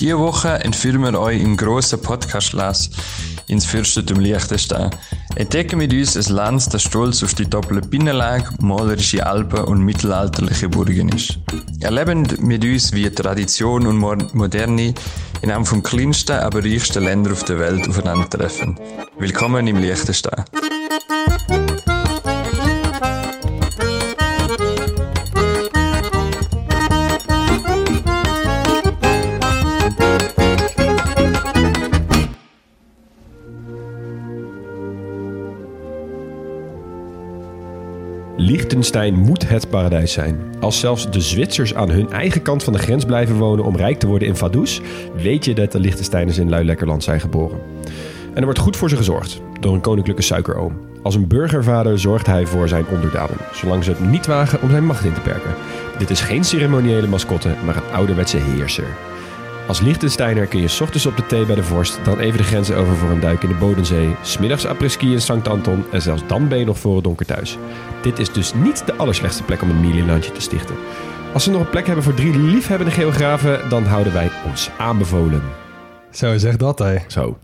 Die Woche entführen wir euch im grossen Podcast-Las ins Fürstentum Liechtenstein. Entdecken mit uns ein Land, das stolz auf die doppelte Binnenlage, malerische Alpen und mittelalterliche Burgen ist. Erleben mit uns, wie Tradition und Mo- Moderne in einem vom kleinsten, aber reichsten Länder auf der Welt aufeinandertreffen. Willkommen im Liechtenstein. Liechtenstein moet het paradijs zijn. Als zelfs de Zwitsers aan hun eigen kant van de grens blijven wonen om rijk te worden in Vaduz, weet je dat de Liechtensteiners in Luilekkerland zijn geboren. En er wordt goed voor ze gezorgd door een koninklijke suikeroom. Als een burgervader zorgt hij voor zijn onderdanen, zolang ze het niet wagen om zijn macht in te perken. Dit is geen ceremoniële mascotte, maar een ouderwetse heerser. Als Liechtensteiner kun je 's ochtends op de thee bij de vorst, dan even de grenzen over voor een duik in de Bodensee, smiddags apres-ski in Sankt Anton en zelfs dan ben je nog voor het donker thuis. Dit is dus niet de allerslechtste plek om een Mili-landje te stichten. Als ze nog een plek hebben voor drie liefhebbende geografen, dan houden wij ons aanbevolen. Zo, zeg dat, hé. Zo.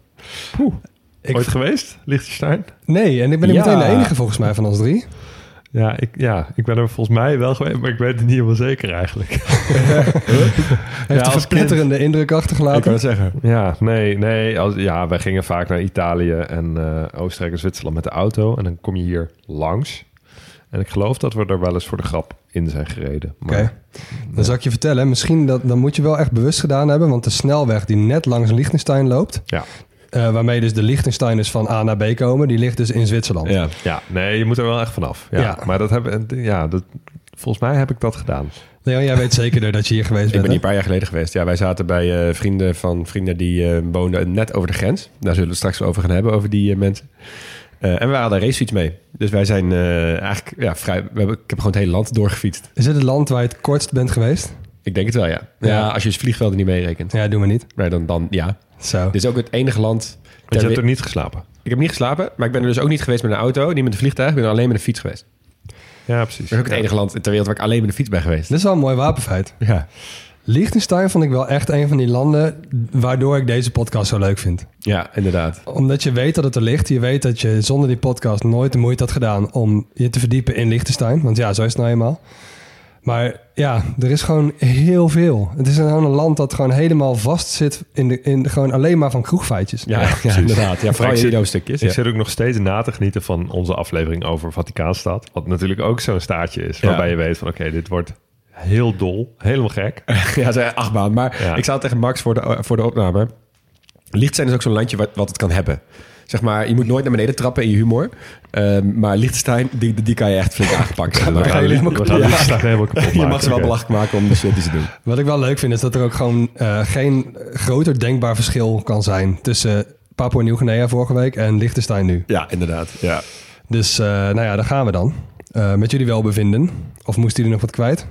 Ik, Ooit geweest, Liechtenstein? nee, en ik ben er Ja. meteen de enige volgens mij van ons drie. Ja ik, ja, ik ben er volgens mij wel geweest, maar ik weet het niet helemaal zeker eigenlijk. Heeft een als verpletterende indruk Ik kan achtergelaten. het zeggen. Ja, nee, nee. Als, ja, wij gingen vaak naar Italië en eh, Oostenrijk en Zwitserland met de auto. En dan kom je hier langs. En ik geloof dat we er wel eens voor de grap in zijn gereden. Oké, dan zal ik je vertellen. Misschien dat, dan moet je wel echt bewust gedaan hebben. Want de snelweg die net langs Liechtenstein loopt... ja. Eh, waarmee dus de Liechtensteiners van A naar B komen... die ligt dus in Zwitserland. Ja. ja, nee, je moet er wel echt vanaf. Ja, Ja. Maar dat hebben, ja, dat, volgens mij heb ik dat gedaan. Leon, jij weet zeker dat je hier geweest Ik bent, ben hier een paar jaar geleden geweest. Ja, wij zaten bij eh, vrienden van vrienden die eh, woonden net over de grens. Daar zullen we het straks over gaan hebben, over die mensen. En we hadden racefiets mee. Dus wij zijn eigenlijk ja, vrij... We hebben, ik heb gewoon het hele land doorgefietst. Is het het land waar je het kortst bent geweest? Ik denk het wel, ja. Ja, Ja. als je het vliegvelden niet meerekent. Ja, doe maar niet. Maar dan, dan ja. Zo. Dit is ook het enige land... Want je hebt er niet geslapen. Ik heb niet geslapen, maar ik ben er dus ook niet geweest met een auto. Niet met een vliegtuig, ik ben alleen met een fiets geweest. Ja, precies. Dat is ook het enige land ter wereld waar ik alleen met een fiets ben geweest. Dit is wel een mooi wapenfeit. Ja. Liechtenstein vond ik wel echt een van die landen... waardoor ik deze podcast zo leuk vind. Ja, inderdaad. Omdat je weet dat het er ligt. Je weet dat je zonder die podcast nooit de moeite had gedaan om je te verdiepen in Liechtenstein. Want ja, zo is het nou eenmaal. Maar ja, er is gewoon heel veel. Het is gewoon een land dat gewoon helemaal vast zit in, de, in gewoon alleen maar van kroegfeitjes. Ja, ja, inderdaad. Ja, vooral stukjes. Ik Ja. zit ook nog steeds na te genieten van onze aflevering over Vaticaanstad. Wat natuurlijk ook zo'n staartje is. Waarbij Ja. je weet van oké, dit wordt heel dol. Helemaal gek. Ja, ze zijn achtbaan. Maar Ja. ik het tegen Max voor de, voor de opname. Liechtenstein is ook zo'n landje wat, wat het kan hebben. Zeg maar, je moet nooit naar beneden trappen in je humor. Ehm, maar Liechtenstein, die, die kan je echt flink gaan, jullie helemaal we gaan kapot. Helemaal kapot je mag maken, ze wel belachelijk maken om de shit die ze doen. Wat ik wel leuk vind is dat er ook gewoon eh, geen groter denkbaar verschil kan zijn tussen Papua Nieuw-Guinea vorige week en Liechtenstein nu. Ja, inderdaad. Ja. Dus eh, nou ja, daar gaan we dan. Eh, met jullie welbevinden. Of moesten jullie nog wat kwijt?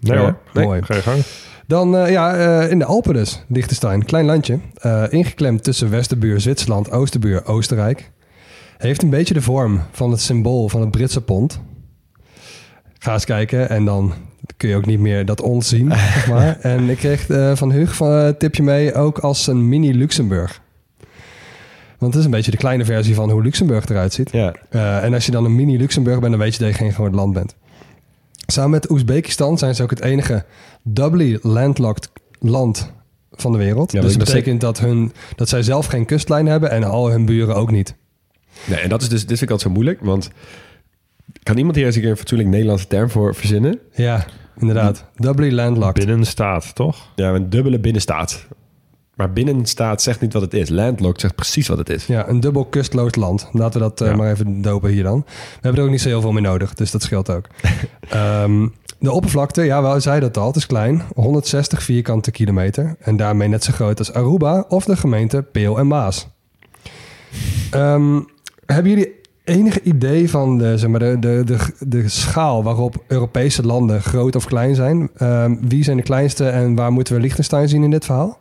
Nee Ja, hoor, nee, mooi. ga je gang. Dan eh, ja, eh, in de Alpen dus, Liechtenstein. Klein landje. Eh, ingeklemd tussen westerbuur Zwitserland, oosterbuur Oostenrijk. Heeft een beetje de vorm van het symbool van het Britse pond. Ga eens kijken en dan kun je ook niet meer dat ons zien. zeg maar. En ik kreeg van Hug van een tipje mee ook als een mini Luxemburg. Want het is een beetje de kleine versie van hoe Luxemburg eruit ziet. Ja. En als je dan een mini Luxemburg bent, dan weet je dat je geen groot land bent. Samen met Oezbekistan zijn ze ook het enige doubly landlocked land van de wereld. Ja, dus dat betekent dat, hun, dat zij zelf geen kustlijn hebben en al hun buren ook niet. Nee, en dat is dus, dit vind ik altijd zo moeilijk, want kan iemand hier eens een keer een fatsoenlijk Nederlandse term voor verzinnen? Ja, inderdaad. Doubly landlocked. Binnenstaat, toch? Ja, een dubbele binnenstaat. Maar binnenstaat zegt niet wat het is. Landlocked zegt precies wat het is. Ja, een dubbel kustloos land. Laten we dat eh, maar even dopen hier dan. We hebben er ook niet zo heel veel meer nodig, dus dat scheelt ook. Ehm, de oppervlakte, ja, we zeiden dat al, het is klein. 160 vierkante kilometer. En daarmee net zo groot als Aruba of de gemeente Peel en Maas. Ehm, hebben jullie enige idee van de, zeg maar, de, de, de, de schaal waarop Europese landen groot of klein zijn? Ehm, wie zijn de kleinste en waar moeten we Liechtenstein zien in dit verhaal?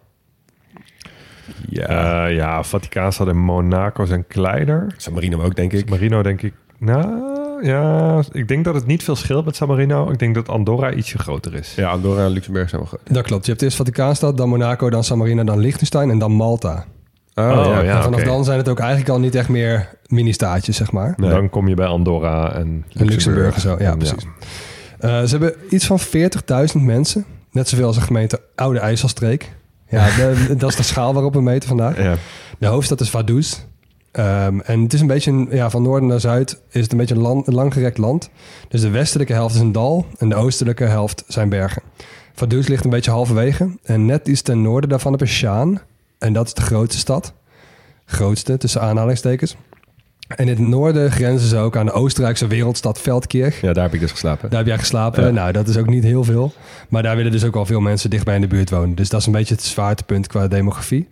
Ja. Eh, ja, Vaticaanstad en Monaco zijn kleiner. San Marino ook, denk ik. Marino denk ik... Nou, ja, ik denk dat het niet veel scheelt met San Marino. Ik denk dat Andorra ietsje groter is. Ja, Andorra en Luxemburg zijn wel groot. Dat klopt. Je hebt eerst Vaticaanstad, dan Monaco, dan San Marino, dan Liechtenstein en dan Malta. Oh, Oh, ja. ja. en vanaf dan zijn het ook eigenlijk al niet echt meer mini-staatjes, zeg maar. Nee. Dan kom je bij Andorra en Luxemburg. En Luxemburg en zo, ja, En precies. Eh, ze hebben iets van 40.000 mensen. Net zoveel als de gemeente Oude IJsselstreek. Ja, de- dat is de schaal waarop we meten vandaag. Ja. De hoofdstad is Vaduz. Ehm, en het is een beetje, een, ja, van noorden naar zuid is het een beetje een, land, een langgerekt land. Dus de westelijke helft is een dal en de oostelijke helft zijn bergen. Vaduz ligt een beetje halverwege. En net iets ten noorden daarvan heb je Sjaan. En dat is de grootste stad. Grootste, tussen aanhalingstekens. En in het noorden grenzen ze ook aan de Oostenrijkse wereldstad Veldkirch. ja, daar heb ik dus geslapen. Daar heb jij geslapen. Ja. Nou, dat is ook niet heel veel. Maar daar willen dus ook wel veel mensen dichtbij in de buurt wonen. Dus dat is een beetje het zwaartepunt qua demografie.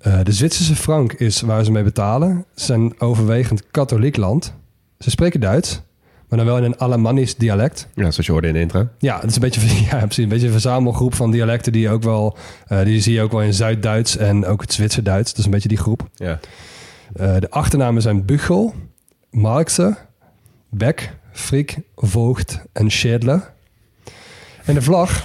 Eh, de Zwitserse frank is waar ze mee betalen. Ze zijn overwegend katholiek land. Ze spreken Duits, maar dan wel in een Alemannisch dialect. Ja, zoals je hoorde in de intro. Ja, het is een beetje, ja, precies, een beetje een verzamelgroep van dialecten die je ook wel, eh, die zie je ook wel in Zuid-Duits en ook het Zwitser-Duits. Dat is een beetje die groep. Ja. Eh, de achternamen zijn Buchel, Markse, Beck, Friek, Voogd en Schädler. En de vlag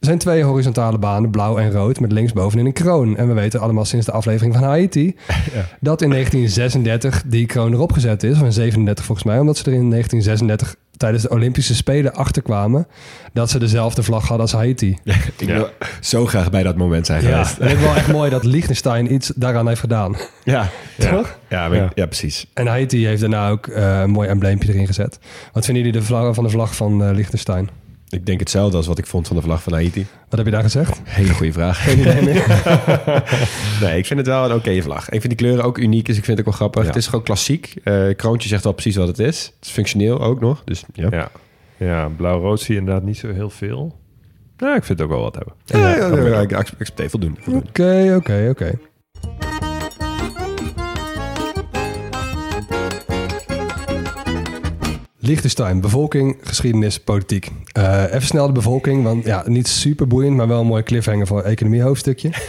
zijn twee horizontale banen, blauw en rood, met linksbovenin een kroon. En we weten allemaal sinds de aflevering van Haiti dat in 1936 die kroon erop gezet is, of in 37 volgens mij, omdat ze er in 1936 tijdens de Olympische Spelen achterkwamen dat ze dezelfde vlag hadden als Haiti. Ik wil zo graag bij dat moment zijn Ja, geweest. en ik wel echt mooi dat Liechtenstein iets daaraan heeft gedaan. Ja. Toch? Ja, maar- Ja. ja, precies. En Haiti heeft daarna ook eh, een mooi embleempje erin gezet. Wat vinden jullie de vlag, van de vlag van eh Liechtenstein? Ik denk hetzelfde als wat ik vond van de vlag van Haiti. Wat heb je daar gezegd? Hele goede vraag. Geen idee meer. Nee, ik vind het wel een oké vlag. Ik vind die kleuren ook uniek, dus ik vind het ook wel grappig. Ja. Het is gewoon klassiek. Eh kroontje zegt wel precies wat het is. Het is functioneel ook nog. Dus ja. Ja, ja blauw-rood zie je inderdaad niet zo heel veel. Ja, ik vind het ook wel wat hebben. Ja, ja, ja, ja, ik accepteer voldoende. Oké, oké, oké. Liechtenstein, bevolking, geschiedenis, politiek. Eh, even snel de bevolking, want ja, niet super boeiend, maar wel een mooi cliffhanger voor een economiehoofdstukje.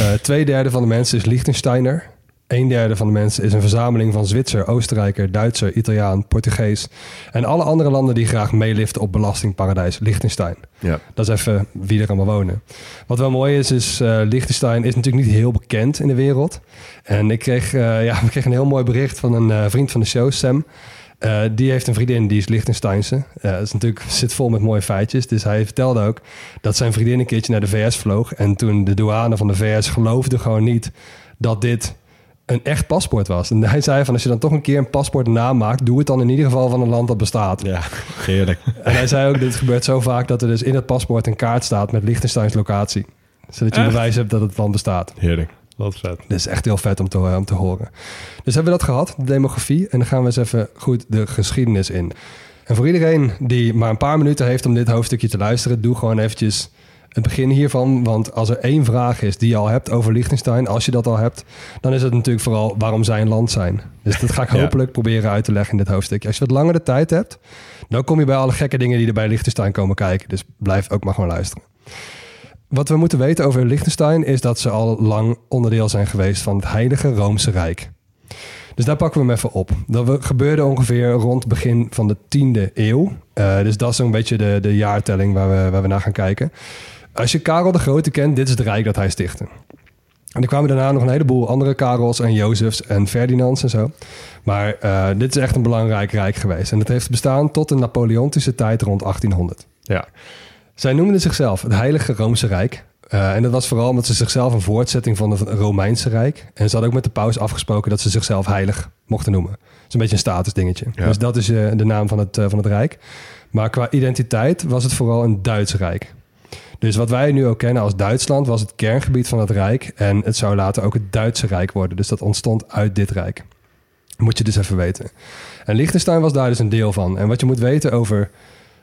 Eh twee derde van de mensen is Liechtensteiner. Een derde van de mensen is een verzameling van Zwitser, Oostenrijker, Duitser, Italiaan, Portugees. En alle andere landen die graag meeliften op belastingparadijs Liechtenstein. Ja. Dat is even wie er allemaal wonen. Wat wel mooi is, is eh Liechtenstein is natuurlijk niet heel bekend in de wereld. En ik kreeg, ja, ik kreeg een heel mooi bericht van een vriend van de show, Sam. Eh, die heeft een vriendin, die is Liechtensteinse. Eh, dat is natuurlijk, zit vol met mooie feitjes. Dus hij vertelde ook dat zijn vriendin een keertje naar de VS vloog. En toen de douane van de VS geloofde gewoon niet dat dit een echt paspoort was. En hij zei van, als je dan toch een keer een paspoort namaakt... doe het dan in ieder geval van een land dat bestaat. Ja, heerlijk. En hij zei ook, dit gebeurt zo vaak dat er dus in het paspoort een kaart staat met Liechtensteins locatie. Zodat je Echt? bewijs hebt dat het land bestaat. Heerlijk. Wat vet. Dat is echt heel vet om te, eh, om te horen. Dus hebben we dat gehad, de demografie. En dan gaan we eens even goed de geschiedenis in. En voor iedereen die maar een paar minuten heeft om dit hoofdstukje te luisteren... doe gewoon eventjes het begin hiervan. Want als er één vraag is die je al hebt over Liechtenstein... als je dat al hebt, dan is het natuurlijk vooral waarom zij een land zijn. Dus dat ga ik Ja. hopelijk proberen uit te leggen in dit hoofdstukje. Als je wat langer de tijd hebt, dan kom je bij alle gekke dingen... die er bij Liechtenstein komen kijken. Dus blijf ook maar gewoon luisteren. Wat we moeten weten over Liechtenstein is dat ze al lang onderdeel zijn geweest van het Heilige Roomse Rijk. Dus daar pakken we hem even op. Dat gebeurde ongeveer rond begin van de 10e eeuw. Eh, dus dat is zo'n beetje de, de jaartelling waar we, waar we naar gaan kijken. Als je Karel de Grote kent, dit is het rijk dat hij stichtte. En er kwamen daarna nog een heleboel andere Karels en Jozefs en Ferdinands en zo. Maar eh, dit is echt een belangrijk rijk geweest. En het heeft bestaan tot de Napoleontische tijd rond 1800. Ja. Zij noemden zichzelf het Heilige Roomse Rijk. Eh, en dat was vooral omdat ze zichzelf een voortzetting van het Romeinse Rijk. En ze hadden ook met de paus afgesproken dat ze zichzelf heilig mochten noemen. Dat is een beetje een statusdingetje. Ja. Dus dat is eh, de naam van het, eh, van het Rijk. Maar qua identiteit was het vooral een Duits Rijk. Dus wat wij nu ook kennen als Duitsland was het kerngebied van het Rijk. En het zou later ook het Duitse Rijk worden. Dus dat ontstond uit dit Rijk. Moet je dus even weten. En Liechtenstein was daar dus een deel van. En wat je moet weten over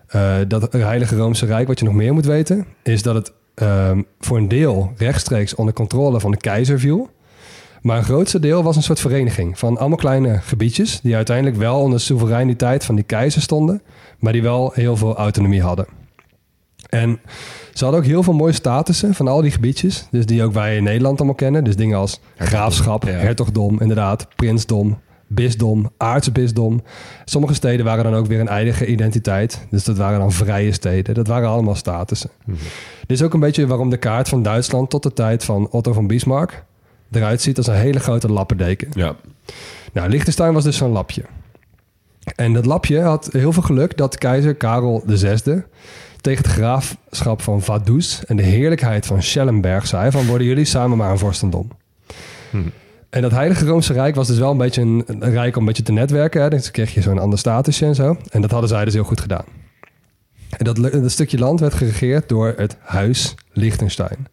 eh, dat Heilige Roomse Rijk, wat je nog meer moet weten, is dat het ehm, voor een deel rechtstreeks onder controle van de keizer viel. Maar een grootste deel was een soort vereniging van allemaal kleine gebiedjes, die uiteindelijk wel onder de soevereiniteit van die keizer stonden, maar die wel heel veel autonomie hadden. En ze hadden ook heel veel mooie statussen van al die gebiedjes, dus die ook wij in Nederland allemaal kennen. Dus dingen als graafschap, hertogdom, inderdaad, prinsdom, bisdom, aartsbisdom. Sommige steden waren dan ook weer een eigen identiteit. Dus dat waren dan vrije steden. Dat waren allemaal statussen. Dit is ook een beetje waarom de kaart van Duitsland tot de tijd van Otto van Bismarck eruit ziet als een hele grote lappendeken. Ja. Nou, Liechtenstein was dus zo'n lapje. En dat lapje had heel veel geluk dat keizer Karel VI tegen het graafschap van Vaduz en de heerlijkheid van Schellenberg zei van worden jullie samen maar een vorstendom. En dat Heilige Roomse Rijk was dus wel een beetje een, een rijk om een beetje te netwerken. Hè. Dus kreeg je zo'n ander statusje en zo. En dat hadden zij dus heel goed gedaan. En dat, dat stukje land werd geregeerd door het Huis Liechtenstein.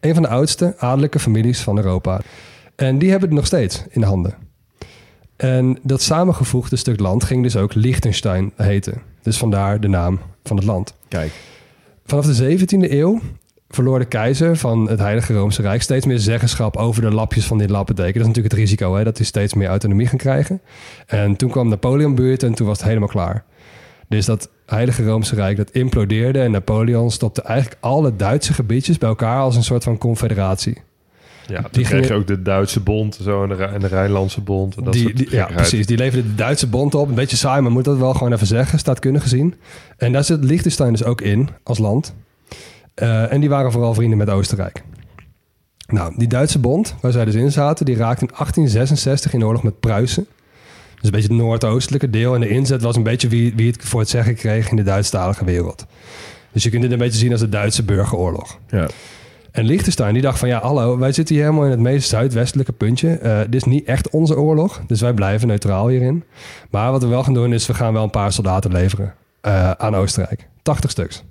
Een van de oudste adellijke families van Europa. En die hebben het nog steeds in de handen. En dat samengevoegde stuk land ging dus ook Liechtenstein heten. Dus vandaar de naam van het land. Kijk. Vanaf de 17e eeuw verloor de keizer van het Heilige Roomse Rijk steeds meer zeggenschap over de lapjes van dit lappendeken. Dat is natuurlijk het risico, hè, dat hij steeds meer autonomie gaan krijgen. En toen kwam Napoleon buurt en toen was het helemaal klaar. Dus dat Heilige Roomse Rijk dat implodeerde en Napoleon stopte eigenlijk alle Duitse gebiedjes bij elkaar als een soort van confederatie. Ja, Die kreeg je ook de Duitse bond zo, en, de, Rij- en de Rijnlandse bond. En dat Die, ja, precies. Die leverde de Duitse bond op. Een beetje saai, maar moet dat wel gewoon even zeggen. Staatkundig gezien. En daar zit Liechtenstein dus ook in als land. Eh, en die waren vooral vrienden met Oostenrijk. Nou, die Duitse bond, waar zij dus in zaten, die raakte in 1866 in oorlog met Pruisen. Dus een beetje het noordoostelijke deel. En de inzet was een beetje wie, wie het voor het zeggen kreeg in de Duitsstalige wereld. Dus je kunt dit een beetje zien als de Duitse burgeroorlog. Ja. En Liechtenstein die dacht van ja, hallo, wij zitten hier helemaal in het meest zuidwestelijke puntje. Eh, dit is niet echt onze oorlog, dus wij blijven neutraal hierin. Maar wat we wel gaan doen is, we gaan wel een paar soldaten leveren eh, aan Oostenrijk. 80 stuks.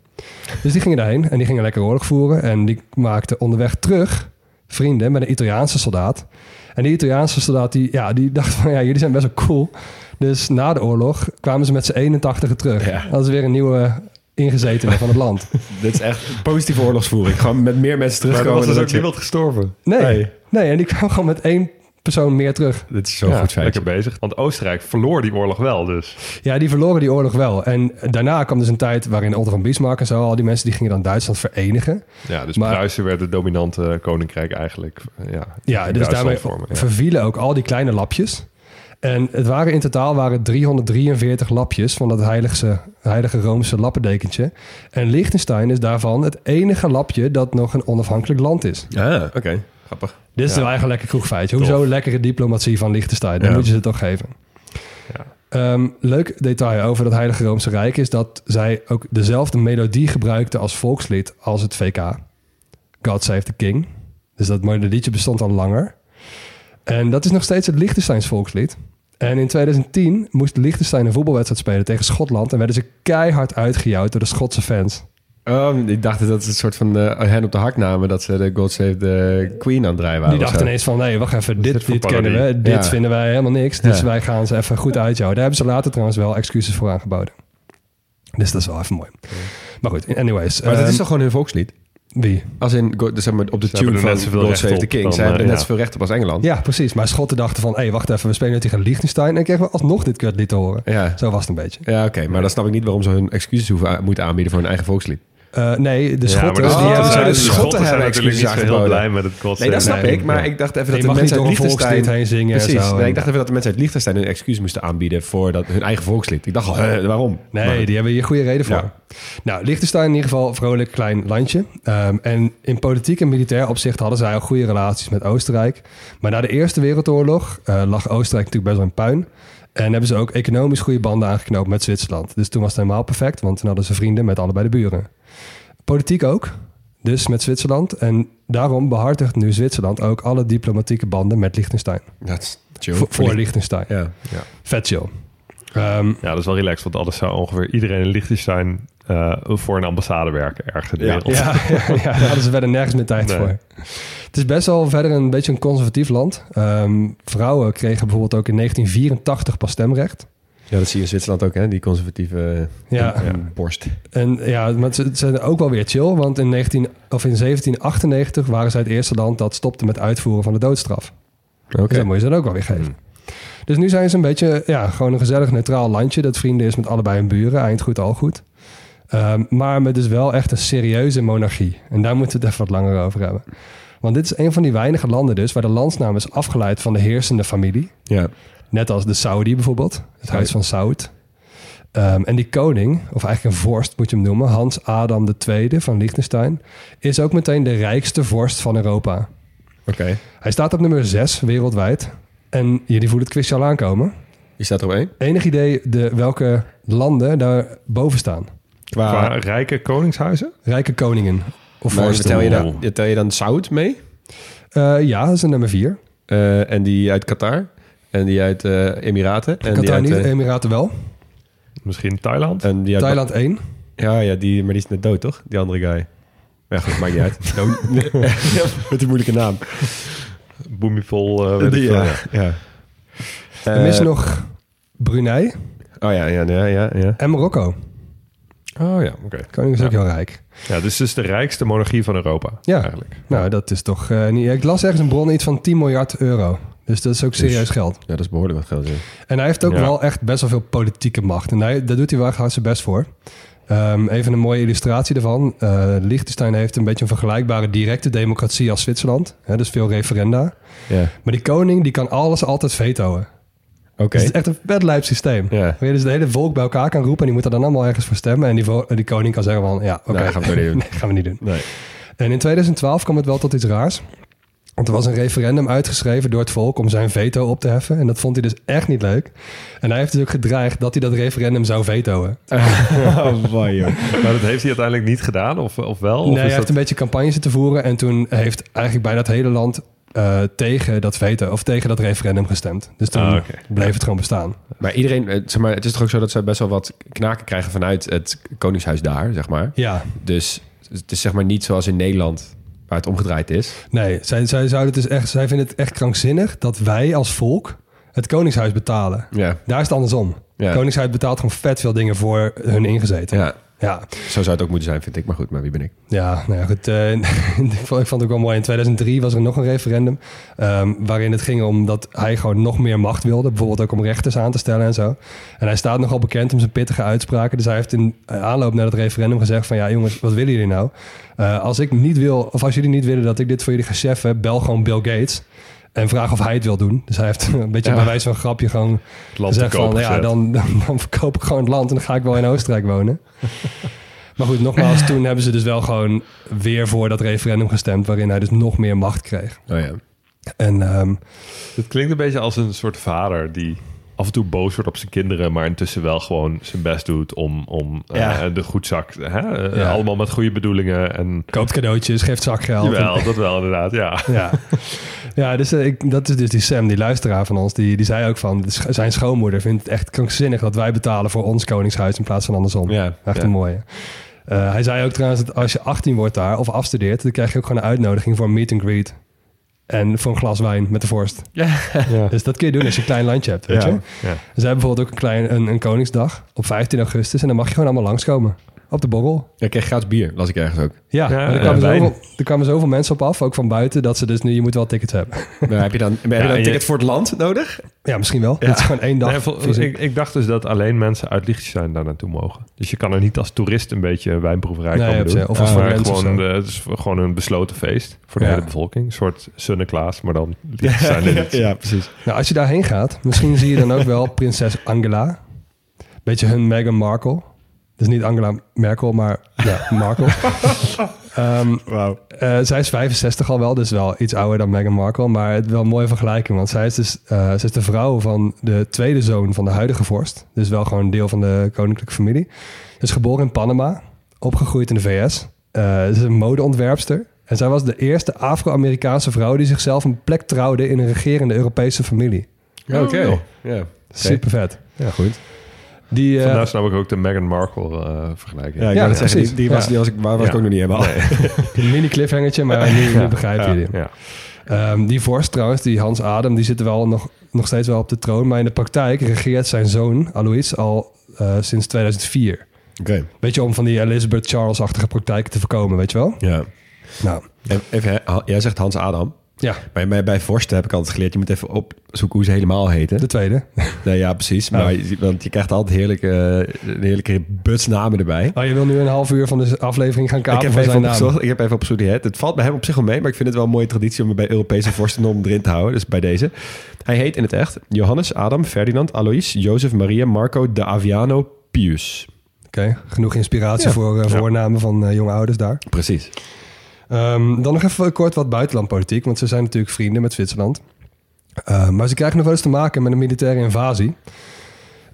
Dus die gingen daarheen en die gingen lekker oorlog voeren. En die maakten onderweg terug vrienden met een Italiaanse soldaat. En die Italiaanse soldaat die, ja, die dacht van ja, jullie zijn best wel cool. Dus na de oorlog kwamen ze met z'n 81 terug. Ja. Dat is weer een nieuwe ingezetene van het land. Dit is echt positieve oorlogsvoering. Gewoon met meer mensen Maar er terugkomen. was dus ook niemand gestorven. Nee, Nee. nee. en die kwam gewoon met één persoon meer terug. Dit is zo Ja, goed feitje. lekker bezig. Want Oostenrijk verloor die oorlog wel dus. Ja, die verloren die oorlog wel. En daarna kwam dus een tijd waarin Otto van Bismarck en zo... al die mensen die gingen dan Duitsland verenigen. Ja, dus Maar- Pruisen werd het dominante koninkrijk eigenlijk. Ja, Ja, in dus Duitsland daarmee vormen, ja. vervielen ook al die kleine lapjes. En het waren in totaal waren 343 lapjes van dat heilige, heilige Roomse lappendekentje. En Liechtenstein is daarvan het enige lapje dat nog een onafhankelijk land is. Ah, oké. Grappig. Dit is Ja. wel eigenlijk een lekker kroegfeitje. Tof. Hoezo lekkere diplomatie van Liechtenstein? Dan moet je ze toch geven. Ja. Ehm, leuk detail over het Heilige Roomse Rijk is dat zij ook dezelfde melodie gebruikten als volkslied als het VK. God Save the King. Dus dat melodietje bestond al langer. En dat is nog steeds het Liechtensteins volkslied. En in 2010 moest Liechtenstein een voetbalwedstrijd spelen tegen Schotland. En werden ze keihard uitgejouwd door de Schotse fans. Oh, ik dacht dat het een soort van eh hen op de hak namen... dat ze de God Save the Queen aan het draaien waren. Die dachten ineens van, nee, wacht even, dit, dit kennen we. Dit Ja. vinden wij helemaal niks. Dus Ja. wij gaan ze even goed uitjouwen. Daar hebben ze later trouwens wel excuses voor aangeboden. Dus dat is wel even mooi. Maar goed, anyways. Maar dat ehm, is toch gewoon hun volkslied? Wie? Als in, dus zeg maar, op de Ze tune van God Save the King. Zij hebben er eh, net zoveel recht op als Engeland. Ja, precies. Maar Schotten dachten van, hé, hey, wacht even, we spelen nu tegen Liechtenstein. En kregen we alsnog dit kutlied te horen. Ja, Zo was het een beetje. ja oké. Maar dan snap ik niet waarom ze hun excuses hoeven moeten aanbieden voor hun eigen volkslied. Eh, nee, de Ja, Schotten, maar de die Oh, de. Schotten zijn hebben heel blij met het Nee, dat snap ik. Maar Ja. ik dacht even dat de mensen uit Liechtenstein... heen zingen en Precies. zo. Nee, ik dacht even dat de mensen uit Liechtenstein hun excuus moesten aanbieden voor dat, hun eigen volkslied. Ik dacht al, waarom? Nee, Maar- die hebben hier goede reden voor. Ja. Nou, Liechtenstein in ieder geval een vrolijk klein landje. Ehm, en in politiek en militair opzicht hadden zij ook goede relaties met Oostenrijk. Maar na de Eerste Wereldoorlog eh, lag Oostenrijk natuurlijk best wel in puin. En hebben ze ook economisch goede banden aangeknoopt met Zwitserland. Dus toen was het helemaal perfect, want toen hadden ze vrienden met allebei de buren. Politiek ook. dus met Zwitserland. En daarom behartigt nu Zwitserland ook alle diplomatieke banden met Liechtenstein. Dat is chill. Voor, voor Liechtenstein. Ja. Vet chill. Ehm, Ja, dat is wel relaxed, want anders zou ongeveer iedereen in Liechtenstein eh, voor een ambassade werken ergens in de Ja. wereld. ja, ja, ja, daar hadden ze verder nergens meer tijd Nee. voor. Het is best wel verder een beetje een conservatief land. Ehm, vrouwen kregen bijvoorbeeld ook in 1984 pas stemrecht. ja, dat zie je in Zwitserland ook, hè? Die conservatieve Ja. eh, borst. En ja, maar ze zijn ook wel weer chill, want in, 19, of in 1798 waren zij het eerste land dat stopte met uitvoeren van de doodstraf. Oké. Dus dat moet je ze dan ook wel weer geven. Dus nu zijn ze een beetje, ja, gewoon een gezellig neutraal landje dat vrienden is met allebei hun buren, eind goed al goed. Ehm, maar met dus wel echt een serieuze monarchie. En daar moeten we het even wat langer over hebben. Want dit is een van die weinige landen dus waar de landsnaam is afgeleid van de heersende familie. Ja. Net als de Saudi bijvoorbeeld, het huis van Saud. Ehm, en die koning, of eigenlijk een vorst moet je hem noemen, Hans Adam II van Liechtenstein, is ook meteen de rijkste vorst van Europa. Oké. Hij staat op nummer 6 wereldwijd. En jullie voelen het quizje al aankomen. Die staat er op één. Enig idee de, welke landen daar boven staan? Qua, Qua rijke koningshuizen? Rijke koningen. Of maar vorsten. tel je, dan, tel je dan Saud mee? Eh, ja, dat is een nummer 4. Eh, en die uit Qatar? En die uit eh, Emiraten? En die Qatar uit, niet, Emiraten wel. Misschien Thailand? en die uit Thailand 1. Ja, ja die, maar die is net dood, toch? Die andere guy. Ja, goed, maakt niet uit. Met die moeilijke naam. Eh, ik Die, ja. ja. Er is nog Brunei Oh ja, ja, ja, ja. ja. en Marokko. Oh ja, oké. Koning is ook heel rijk. Ja, dus het is de rijkste monarchie van Europa. Ja. Eigenlijk. Nou, dat is toch eh, niet... Ik las ergens een bron iets van 10 miljard euro. Dus dat is ook serieus geld. Ja, dat is behoorlijk wat geld. Ja. En hij heeft ook wel echt best wel veel politieke macht. En hij, daar doet hij wel hard zijn best voor. Ehm, even een mooie illustratie daarvan. Eh Liechtenstein heeft een beetje een vergelijkbare directe democratie als Zwitserland. Hè, dus veel referenda. Ja. Maar die koning die kan alles altijd vetoen. Dus het is echt een vet lijp systeem. Waar je dus het hele volk bij elkaar kan roepen... en die moeten dan allemaal ergens voor stemmen. En die, die koning kan zeggen van... ja, oké, Nee, gaan we niet doen. nee, gaan we niet doen. Nee. En in 2012 kwam het wel tot iets raars. Want er was een referendum uitgeschreven door het volk om zijn veto op te heffen. En dat vond hij dus echt niet leuk. En hij heeft dus ook gedreigd dat hij dat referendum zou vetoen. oh, boy, joh. Maar dat heeft hij uiteindelijk niet gedaan, of, of wel? Of nee, is hij heeft dat... een beetje campagne zitten voeren. En toen heeft eigenlijk bijna het hele land eh, tegen dat veto of tegen dat referendum gestemd. Dus toen Ah, bleef het gewoon bestaan. Maar iedereen, eh, zeg maar, het is toch ook zo dat ze best wel wat knaken krijgen vanuit het koningshuis daar, zeg maar. Ja, Dus het is zeg maar niet zoals in Nederland, waar het omgedraaid is. nee, zij, zij, zouden het dus echt, zij vinden het echt krankzinnig dat wij als volk het koningshuis betalen. Ja. Daar is het andersom. Ja. Het koningshuis betaalt gewoon vet veel dingen voor hun ingezeten. Ja, ja. zo zou het ook moeten zijn, vind ik. Maar goed, maar wie ben ik? Ja, nou ja, goed. eh, ik, vond, ik vond het ook wel mooi. In 2003 was er nog een referendum. ehm, waarin het ging om dat hij gewoon nog meer macht wilde. Bijvoorbeeld ook om rechters aan te stellen en zo. En hij staat nogal bekend om zijn pittige uitspraken. Dus hij heeft in aanloop naar het referendum gezegd: van ja, jongens, wat willen jullie nou? Eh, als ik niet wil, of als jullie niet willen dat ik dit voor jullie ga cheffen, bel gewoon Bill Gates. En vraag of hij het wil doen. Dus hij heeft een beetje Ja. bij wijze van grapje gewoon Het land te gezegd van... ja, dan, dan, dan verkoop ik gewoon het land en dan ga ik wel in Oostenrijk wonen. maar goed, nogmaals, toen hebben ze dus wel gewoon weer voor dat referendum gestemd... waarin hij dus nog meer macht kreeg. Oh ja. En ehm, Het klinkt een beetje als een soort vader die af en toe boos wordt op zijn kinderen, maar intussen wel gewoon zijn best doet om, om eh, de goedzak, hè? eh, Ja. allemaal met goede bedoelingen. En koopt cadeautjes, geeft zakgeld. jawel, dat wel inderdaad, ja. Ja, ja dus eh, ik, dat is dus die Sam, die luisteraar van ons, die, die zei ook van... zijn schoonmoeder vindt het echt krankzinnig dat wij betalen voor ons koningshuis in plaats van andersom. Ja, Echt ja. een mooie. Eh, hij zei ook trouwens dat als je 18 wordt daar of afstudeert... dan krijg je ook gewoon een uitnodiging voor een meet and greet. En voor een glas wijn met de vorst. ja. Dus dat kun je doen als je een klein landje hebt, weet Ja. je. Ja. Ze hebben bijvoorbeeld ook een, klein, een, een Koningsdag op 15 augustus. En dan mag je gewoon allemaal langskomen. Op de borrel. Ja, ik kreeg gratis bier, las ik ergens ook. Ja, Ja, maar er, ja, kwamen zoveel, er kwamen zoveel mensen op af, ook van buiten, dat ze dus nu, je moet wel tickets hebben. Maar heb je dan, heb je dan en een je- ticket voor het land nodig? Ja, misschien wel. Het is gewoon één dag. Nee, vol- fysiek. ik, ik dacht dus dat alleen mensen uit Liechtenstein daar naartoe mogen. Dus je kan er niet als toerist een beetje wijnproeverij Nee, komen doen. zich. Of als Ah, maar of gewoon, zo. eh, het is gewoon een besloten feest voor de Ja. hele bevolking. Een soort Sunneklaas, maar dan Liechtenstein in het. Ja, precies. Nou, als je daarheen gaat, misschien zie je dan ook wel prinses Angela. Beetje hun Meghan Markle. Dus niet Angela Merkel, maar ja, Markle. Ehm, Wauw. eh, zij is 65 al wel, dus wel iets ouder dan Meghan Markle. Maar het is wel een mooie vergelijking, want zij is dus eh, ze is de vrouw van de tweede zoon van de huidige vorst. Dus wel gewoon deel van de koninklijke familie. Is geboren in Panama, opgegroeid in de VS. Eh, ze is een modeontwerpster. En zij was de eerste Afro-Amerikaanse vrouw die zichzelf een plek trouwde in een regerende Europese familie. Oké. Ja. Super vet. ja, goed. Die, eh, Vandaar snap ik ook de Meghan Markle eh, vergelijking. Ja, ik Ja, zeggen, die, die was, die was ik, waar was ik ook nog niet helemaal. een mini cliffhangertje, maar nu, nu begrijp je die. Ja. Ehm, die vorst trouwens, die Hans Adem, die zit wel nog, nog steeds wel op de troon. Maar in de praktijk regeert zijn zoon, Alois, al eh, sinds 2004. Oké. Weet je, om van die Elizabeth Charles-achtige praktijken te voorkomen, weet je wel? Ja. Nou, En Even, jij zegt Hans Adam. Ja, Bij, bij, bij Vorsten heb ik altijd geleerd, je moet even opzoeken hoe ze helemaal heten. de tweede. Nee, ja, precies. Maar, want je krijgt altijd heerlijke, een heerlijke butsnamen erbij. Oh, je wil nu een half uur van de aflevering gaan Ik kapen heb, even opgezocht, ik heb even opgezocht. Het. het valt bij hem op zich wel mee, maar ik vind het wel een mooie traditie om het bij Europese vorstennom erin te houden. Dus bij deze. Hij heet in het echt Johannes, Adam, Ferdinand, Alois, Jozef, Maria, Marco, de Aviano, Pius. Oké, genoeg inspiratie Ja. voor eh, Ja. voornamen van eh, jonge ouders daar. Precies. Ehm, dan nog even kort wat buitenlandpolitiek, want ze zijn natuurlijk vrienden met Zwitserland. Eh, maar ze krijgen nog wel eens te maken met een militaire invasie.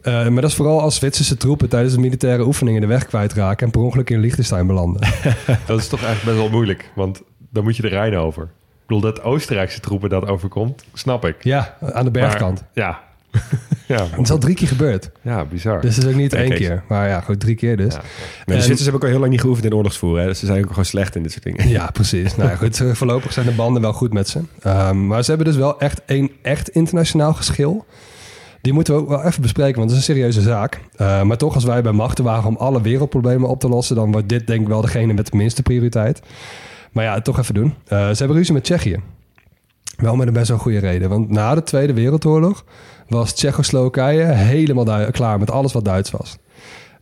Eh, maar dat is vooral als Zwitserse troepen tijdens de militaire oefeningen de weg kwijtraken en per ongeluk in Liechtenstein belanden. Dat is toch eigenlijk best wel moeilijk, want dan moet je de Rijn over. Ik bedoel, dat Oostenrijkse troepen dat overkomt, snap ik. ja, aan de bergkant. Maar, ja. ja, Het is al drie keer gebeurd. ja, bizar. Dus het is ook niet één keer. Maar ja, goed, drie keer dus. Ja. Maar de Zwitsers hebben ook al heel lang niet geoefend in oorlogsvoeren. Hè? Dus ze zijn ook gewoon slecht in dit soort dingen. Ja, precies. nou ja, goed, voorlopig zijn de banden wel goed met ze. Ehm, maar ze hebben dus wel echt één echt internationaal geschil. Die moeten we ook wel even bespreken, want het is een serieuze zaak. Eh, maar toch, als wij bij machten waren om alle wereldproblemen op te lossen... dan wordt dit denk ik wel degene met de minste prioriteit. Maar ja, toch even doen. Eh, ze hebben ruzie met Tsjechië. Wel met een best wel goede reden. Want na de Tweede Wereldoorlog was Tsjechoslowakije helemaal klaar met alles wat Duits was.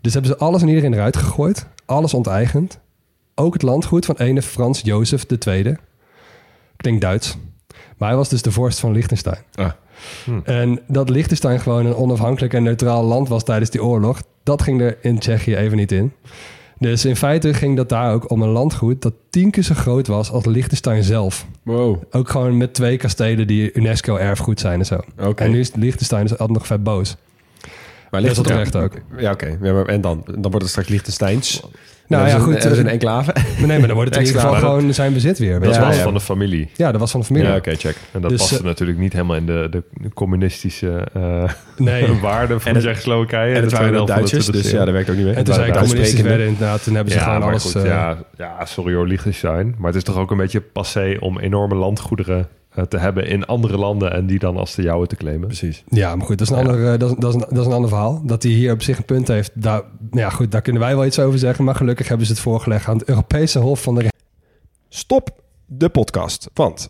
Dus hebben ze alles en iedereen eruit gegooid. Alles onteigend. Ook het landgoed van ene Frans Jozef II. Klinkt Duits. Maar hij was dus de vorst van Liechtenstein. Ah. En dat Liechtenstein gewoon een onafhankelijk en neutraal land was tijdens die oorlog... dat ging er in Tsjechië even niet in. Dus in feite ging dat daar ook om een landgoed... dat tien keer zo groot was als Liechtenstein zelf. Wow. Ook gewoon met twee kastelen die UNESCO-erfgoed zijn en zo. En nu is Liechtenstein dus altijd nog vet boos. Maar Dat is terecht ook. Ja, oké. Ja, en dan? Dan wordt het straks Liechtensteins. Nou ja, goed. ze eh, een enclave. Nee, maar dan wordt het in ieder geval gewoon zijn bezit weer. Dat was ja. van de familie. Ja, dat was van de familie. Ja, oké, check. En dat Dus, paste eh, natuurlijk niet helemaal in de, de communistische eh Nee. waarden van het- Tsjechoslowakije. En het de waren wel de Duitsers, dus 20e ja, dat werkt ook niet meer. En toen Het zij waren communistisch Duitssprekende. werden inderdaad, toen hebben ze ja, gewoon alles... goed, eh, ja, ja, sorry hoor, Liechtenstein. Maar het is toch ook een beetje passé om enorme landgoederen te hebben in andere landen en die dan als de jouwe te claimen. Precies. Ja, maar goed, dat is, een Ja. ander, eh, dat, is, dat, is een, dat is een ander verhaal. Dat hij hier op zich een punt heeft, daar, nou ja, goed, daar kunnen wij wel iets over zeggen. Maar gelukkig hebben ze het voorgelegd aan het Europese Hof van de. Stop de podcast, want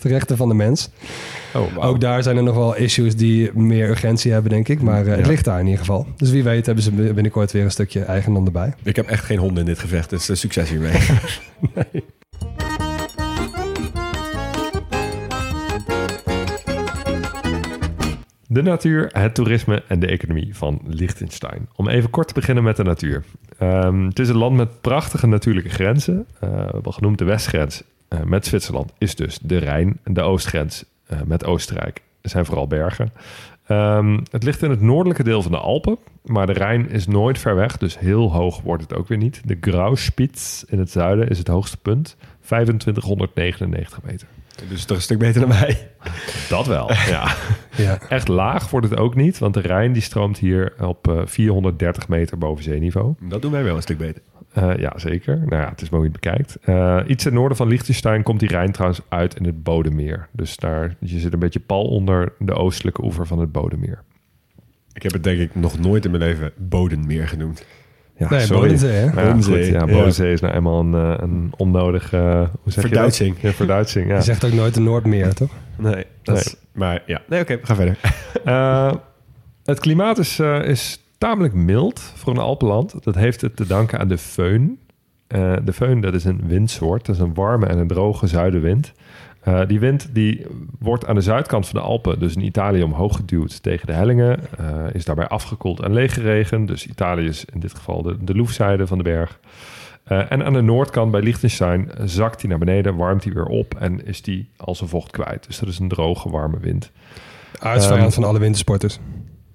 De rechten van de mens. Oh. Ook daar zijn er nog wel issues die meer urgentie hebben, denk ik. Maar eh, het Ja. ligt daar in ieder geval. Dus wie weet hebben ze binnenkort weer een stukje eigendom erbij. Ik heb echt geen honden in dit gevecht, dus eh, succes hiermee. De natuur, het toerisme en de economie van Liechtenstein. Om even kort te beginnen met de natuur. Ehm, het is een land met prachtige natuurlijke grenzen. Eh, we hebben genoemd de westgrens eh, met Zwitserland is dus de Rijn. De oostgrens eh, met Oostenrijk zijn vooral bergen. Ehm, het ligt in het noordelijke deel van de Alpen. Maar de Rijn is nooit ver weg, dus heel hoog wordt het ook weer niet. De Grauspitz in het zuiden is het hoogste punt. 2599 meter. Dus toch een stuk beter dan mij. Dat wel, ja. Ja. Echt laag wordt het ook niet, want de Rijn die stroomt hier op eh, 430 meter boven zeeniveau. Dat doen wij wel een stuk beter. Eh, ja, zeker. Nou ja, het is je het bekijkt. Eh, iets ten noorden van Liechtenstein komt die Rijn trouwens uit in het Bodemeer. Dus daar, je zit een beetje pal onder de oostelijke oever van het Bodemeer. Ik heb het denk ik nog nooit in mijn leven Bodenmeer genoemd. Ja, Nee, sorry. Bodensee, hè? Nou ja, Bodensee, goed, ja, ja. Bodensee is nou eenmaal een, eh, een onnodige... eh, hoe zeg je dat? Ja, verduitsing, ja. Je zegt ook nooit de Noordmeer, toch? Nee, dat Nee. Is, maar ja. Nee, oké, we gaan verder. Eh, het klimaat is, is tamelijk mild voor een Alpenland. Dat heeft het te danken aan de föhn. De föhn dat is een windsoort. Dat is een warme en een droge zuidenwind. Eh, die wind die wordt aan de zuidkant van de Alpen, dus in Italië, omhoog geduwd tegen de hellingen. eh, is daarbij afgekoeld en leeggeregen. Dus Italië is in dit geval de, de loefzijde van de berg. Eh, en aan de noordkant bij Liechtenstein zakt hij naar beneden, warmt hij weer op en is die al zijn vocht kwijt. Dus dat is een droge, warme wind. Aardsvijand Ehm, van alle wintersporters.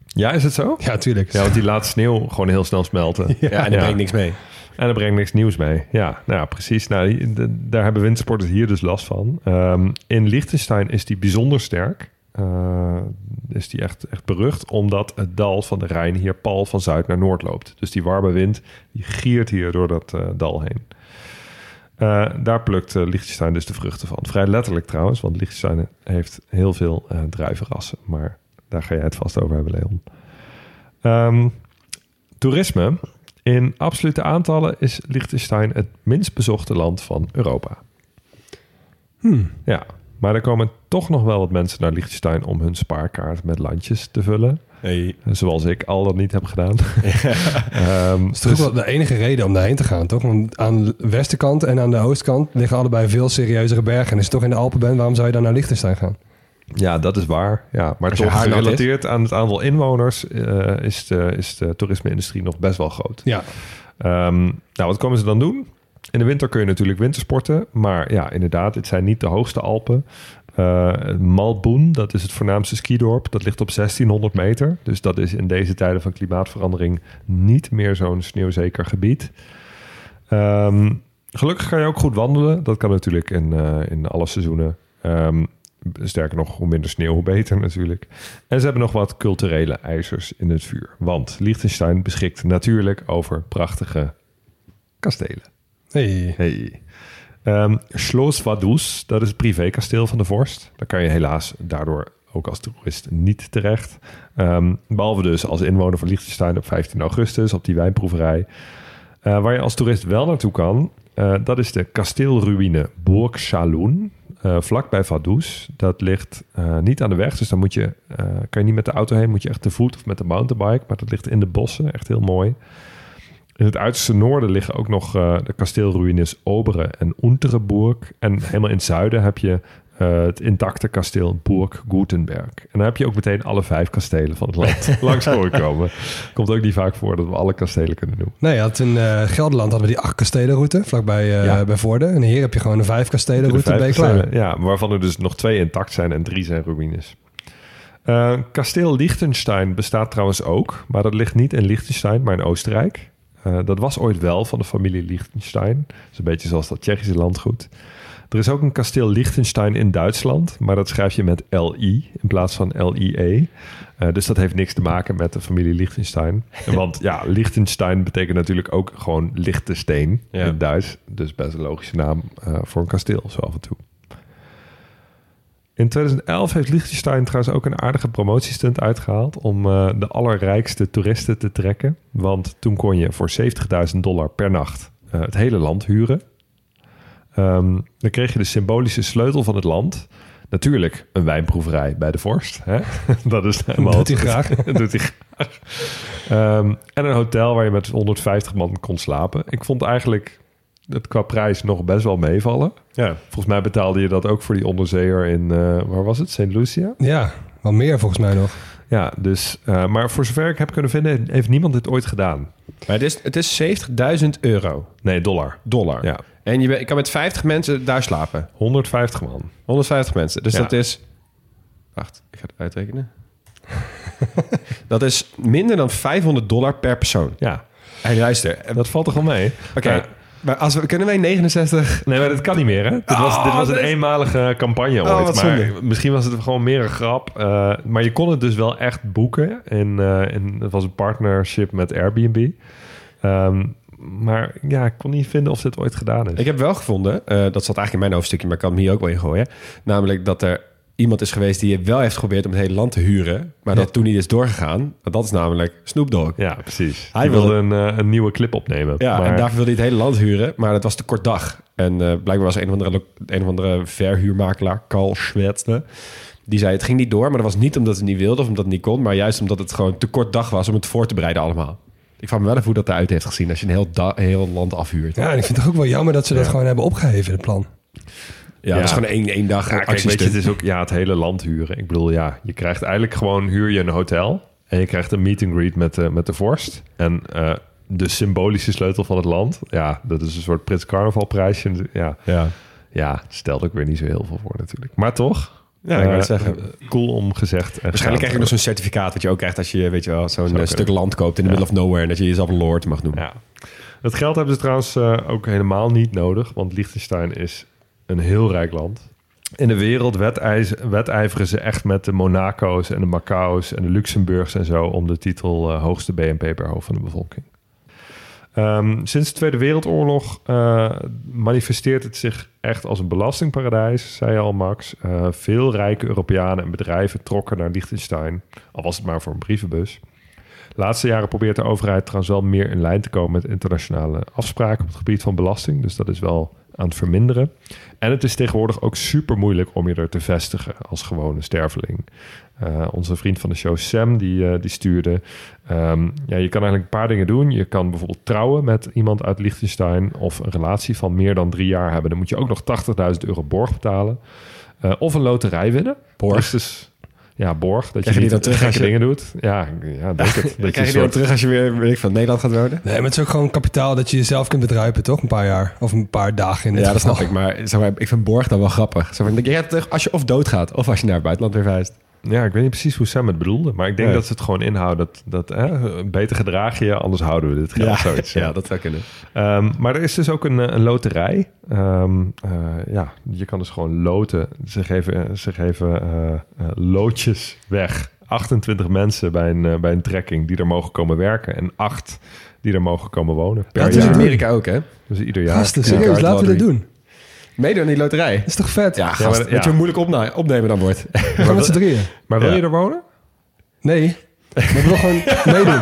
Ja, is het zo? Ja, tuurlijk. Ja, want die laat sneeuw gewoon heel snel smelten. Ja, en dat brengt niks mee. En dat brengt niks nieuws mee. Ja, nou ja, precies. Nou, daar hebben wintersporters hier dus last van. Ehm, in Liechtenstein is die bijzonder sterk. Eh, is die echt, echt berucht, omdat het dal van de Rijn hier pal van zuid naar noord loopt. Dus die warme wind, die giert hier door dat eh, dal heen. Eh, daar plukt Liechtenstein dus de vruchten van. Vrij letterlijk trouwens, want Liechtenstein heeft heel veel druivenrassen. Maar daar ga jij het vast over hebben, Leon. Ehm, toerisme. In absolute aantallen is Liechtenstein het minst bezochte land van Europa. Hmm. Ja, maar er komen toch nog wel wat mensen naar Liechtenstein om hun spaarkaart met landjes te vullen. Hey. Zoals ik al dat niet heb gedaan. Ehm, Dat is toch ook wel de enige reden om daarheen te gaan, toch? Want aan de westenkant en aan de oostkant liggen allebei veel serieuzere bergen. En als je toch in de Alpen bent, waarom zou je dan naar Liechtenstein gaan? Ja, dat is waar. Ja, maar Als je toch is. gerelateerd aan het aantal inwoners eh, is, de, is de toerisme-industrie nog best wel groot. Ja, Ehm, nou, wat komen ze dan doen? In de winter kun je natuurlijk wintersporten. Maar ja, inderdaad, het zijn niet de hoogste Alpen. Eh Malboen, dat is het voornaamste skidorp. Dat ligt op 1600 meter. Dus dat is in deze tijden van klimaatverandering niet meer zo'n sneeuwzeker gebied. Ehm, gelukkig kan je ook goed wandelen. Dat kan natuurlijk in, eh, in alle seizoenen. Ehm, sterker nog, hoe minder sneeuw, hoe beter natuurlijk. En ze hebben nog wat culturele ijzers in het vuur. Want Liechtenstein beschikt natuurlijk over prachtige kastelen. hey. Hey. Ehm Schloss Vaduz, dat is het privékasteel van de vorst. Daar kan je helaas daardoor ook als toerist niet terecht. Ehm, behalve dus als inwoner van Liechtenstein op 15 augustus op die wijnproeverij. Eh, waar je als toerist wel naartoe kan, eh, dat is de kasteelruïne Burg Saloon. Eh vlakbij Vaduz. Dat ligt eh, niet aan de weg, dus dan moet je, eh, kan je niet met de auto heen. Moet je echt te voet of met de mountainbike. Maar dat ligt in de bossen, echt heel mooi. In het uiterste noorden liggen ook nog de kasteelruïnes Obere en Untereburg. En helemaal in het zuiden heb je eh, het intacte kasteel Burg Gutenberg. En dan heb je ook meteen alle vijf kastelen van het land langs horen komen. Komt ook niet vaak voor dat we alle kastelen kunnen noemen. Nee, had in eh, Gelderland hadden we die acht kastelenroute, vlakbij Ja. bij Voorde. En hier heb je gewoon een vijf kastelenroute, je klaar. kastelen, Ja, waarvan er dus nog twee intact zijn en drie zijn ruïnes. Kasteel Liechtenstein bestaat trouwens ook, maar dat ligt niet in Liechtenstein, maar in Oostenrijk. Dat was ooit wel van de familie Liechtenstein. Dat is een beetje zoals dat Tsjechische landgoed. Er is ook een kasteel Liechtenstein in Duitsland, maar dat schrijf je met LI in plaats van LIE. Eh, dus dat heeft niks te maken met de familie Liechtenstein. Want ja, Liechtenstein betekent natuurlijk ook gewoon lichte steen Ja. in Duits. Dus best een logische naam eh, voor een kasteel, zo af en toe. In 2011 heeft Liechtenstein trouwens ook een aardige promotiestunt uitgehaald om eh, de allerrijkste toeristen te trekken. Want toen kon je voor 70.000 dollar per nacht het hele land huren. Ehm, dan kreeg je de symbolische sleutel van het land. Natuurlijk een wijnproeverij bij de vorst. Hè? Dat is helemaal Doet hij graag. Dat doet hij graag. Ehm, en een hotel waar je met 150 man kon slapen. Ik vond eigenlijk het qua prijs nog best wel meevallen. Ja. Volgens mij betaalde je dat ook voor die onderzeeër in, eh, waar was het? St. Lucia? Ja, wel meer volgens mij nog. Ja, dus, eh, maar voor zover ik heb kunnen vinden, heeft niemand dit ooit gedaan. Maar het is, het is 70.000 euro, Nee, dollar. dollar. Ja, En je, ik kan met 50 mensen daar slapen. 150 man. 150 mensen. Dus Ja. dat is... Wacht, ik ga het uitrekenen. dat is minder dan 500 dollar per persoon. Ja, Hey, luister. Oké, dat valt toch wel mee? Maar- maar als we, kunnen wij 69... Nee, maar dat kan niet meer, hè? Dit was, dit was een dat is- eenmalige campagne Oh, ooit. wat maar zonde. misschien was het gewoon meer een grap. eh, maar je kon het dus wel echt boeken. En, eh, en het was een partnership met Airbnb. Ehm, maar ja, ik kon niet vinden of dit ooit gedaan is. Ik heb wel gevonden, eh, dat zat eigenlijk in mijn hoofdstukje, maar ik kan hem hier ook wel in gooien. Namelijk dat er iemand is geweest die wel heeft geprobeerd om het hele land te huren, maar dat toen niet is doorgegaan. Dat is namelijk Snoop Dogg. Ja, precies. Hij wilde wilde- een, eh, een nieuwe clip opnemen. Ja, maar, en daarvoor wilde hij het hele land huren, maar dat was te kort dag. En eh, blijkbaar was een of andere, lo- een of andere verhuurmakelaar, Carl Schwetzle, die zei het ging niet door, maar dat was niet omdat het niet wilde of omdat het niet kon, maar juist omdat het gewoon te kort dag was om het voor te bereiden allemaal. Ik vraag me wel even hoe dat eruit heeft gezien als je een heel, heel land afhuurt. Ja, en ik vind het ook wel jammer dat ze dat gewoon hebben opgeheven in het plan. Ja, dat is gewoon één, één dag Ja, kijk, weet je, het is ook ja, het hele land huren. Ik bedoel, ja, je krijgt eigenlijk gewoon huur je een hotel en je krijgt een meet and greet met de, met de vorst en eh, de symbolische sleutel van het land. Ja, dat is een soort Prins Carnaval prijsje. Ja, Ja. ja, stelt ook weer niet zo heel veel voor natuurlijk. Maar toch, Ja, ik het eh, zeggen. cool om gezegd. Waarschijnlijk krijg je nog zo'n certificaat wat je ook krijgt als je weet je wel, zo'n eh, stuk land koopt in Ja. middle of nowhere en dat je jezelf een lord mag noemen. Ja. Het geld hebben ze trouwens eh, ook helemaal niet nodig, want Liechtenstein is een heel rijk land. In de wereld wedijveren ze echt met de Monaco's en de Macao's en de Luxemburgs en zo om de titel hoogste BNP per hoofd van de bevolking. Ehm, sinds de Tweede Wereldoorlog eh, manifesteert het zich echt als een belastingparadijs, zei al Max. Eh, veel rijke Europeanen en bedrijven trokken naar Liechtenstein, al was het maar voor een brievenbus. De laatste jaren probeert de overheid trouwens wel meer in lijn te komen met internationale afspraken op het gebied van belasting. Dus dat is wel aan het verminderen. En het is tegenwoordig ook super moeilijk om je er te vestigen als gewone sterveling. Eh, onze vriend van de show Sam, die, eh, die stuurde... ehm, ja, je kan eigenlijk een paar dingen doen. Je kan bijvoorbeeld trouwen met iemand uit Liechtenstein... of een relatie van meer dan drie jaar hebben. Dan moet je ook nog 80.000 euro borg betalen. Eh, of een loterij winnen. Borg? Dus, dus- ja, borg. Dat Krijg je niet dan terug als gekke je- dingen doet. Ja, ja denk het. Dat krijg je een die dan soort- terug als je weer weet ik, van Nederland gaat wonen? Nee, maar het is ook gewoon kapitaal dat je jezelf kunt bedruipen, toch? Een paar jaar. Of een paar dagen in Ja, dat snap ik. Maar, zeg maar ik vind borg dan wel grappig. Zeg maar, je hebt het terug als je of doodgaat of als je naar het buitenland weer verhuist. Ja, ik weet niet precies hoe Sam het bedoelde. Maar ik denk Nee. dat ze het gewoon inhouden. Dat, dat hè, beter gedraag je, anders houden we dit geld. zoiets, ja, dat zou kunnen. Ehm, maar er is dus ook een, eh, een loterij. Ehm, eh, ja, je kan dus gewoon loten. Ze geven, ze geven eh, eh, loodjes weg. 28 mensen bij een, eh, bij een trekking die er mogen komen werken. En 8 die er mogen komen wonen. Per Dat is in. Amerika ook, hè? Dus ieder jaar. Gasten, Ja. serieus, laten we dit lottery. doen. Meedoen aan die loterij. Dat is toch vet? Ja, maar gast, dat- weet je moeilijk opna- opnemen dan wordt? Gewoon met z'n drieën. Maar wil Ja. je er wonen? Nee, maar ik wil gewoon meedoen.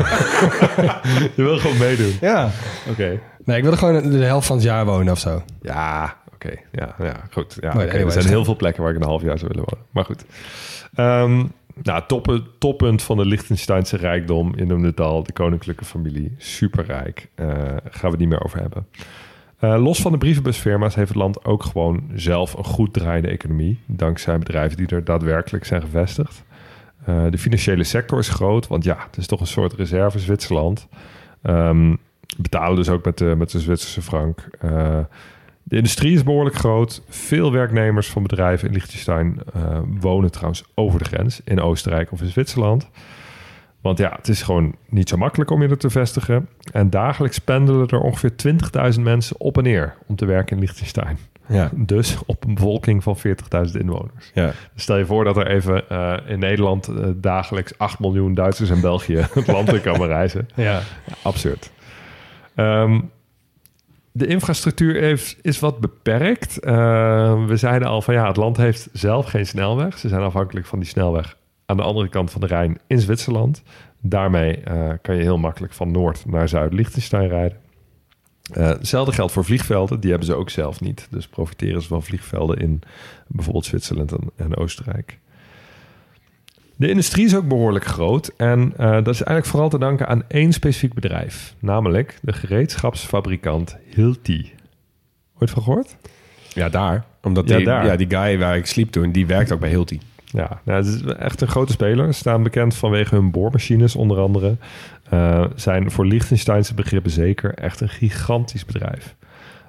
Je wil gewoon meedoen. Ja. Oké. Nee, ik wil er gewoon de helft van het jaar wonen of zo. Ja, oké. Ja, ja, goed. Ja, Maar er zijn heel veel plekken waar ik een half jaar zou willen wonen. Maar goed. Ehm, nou, top, toppunt van de Liechtensteinse rijkdom. Je noemde het al, de koninklijke familie. Superrijk. Eh gaan we het niet meer over hebben. Eh, los van de brievenbusfirma's heeft het land ook gewoon zelf een goed draaiende economie. Dankzij bedrijven die er daadwerkelijk zijn gevestigd. Eh, de financiële sector is groot, want ja, het is toch een soort reserve Zwitserland. Ehm, betalen dus ook met de, met de Zwitserse frank. Eh, de industrie is behoorlijk groot. Veel werknemers van bedrijven in Liechtenstein wonen trouwens over de grens in Oostenrijk of in Zwitserland. Want ja, het is gewoon niet zo makkelijk om je er te vestigen. En dagelijks pendelen er ongeveer 20.000 mensen op en neer om te werken in Liechtenstein. Ja. Dus op een bevolking van 40.000 inwoners. Ja. Stel je voor dat er even eh, in Nederland eh, dagelijks 8 miljoen Duitsers en België het land in kan reizen. Ja. Absurd. Ehm, de infrastructuur heeft, is wat beperkt. Eh, we zeiden al van ja, het land heeft zelf geen snelweg. Ze zijn afhankelijk van die snelweg aan de andere kant van de Rijn in Zwitserland. Daarmee eh, kan je heel makkelijk van Noord naar Zuid-Liechtenstein rijden. Eh, hetzelfde geldt voor vliegvelden. Die hebben ze ook zelf niet. Dus profiteren ze van vliegvelden in bijvoorbeeld Zwitserland en, en Oostenrijk. De industrie is ook behoorlijk groot. En eh, dat is eigenlijk vooral te danken aan één specifiek bedrijf. Namelijk de gereedschapsfabrikant Hilti. Ooit van gehoord? Ja, daar. Omdat Ja, die, daar. ja, die guy waar ik sliep toen, die werkt ook bij Hilti. Ja, nou, het is echt een grote speler. Ze staan bekend vanwege hun boormachines onder andere. Eh, zijn voor Liechtensteinse begrippen zeker echt een gigantisch bedrijf.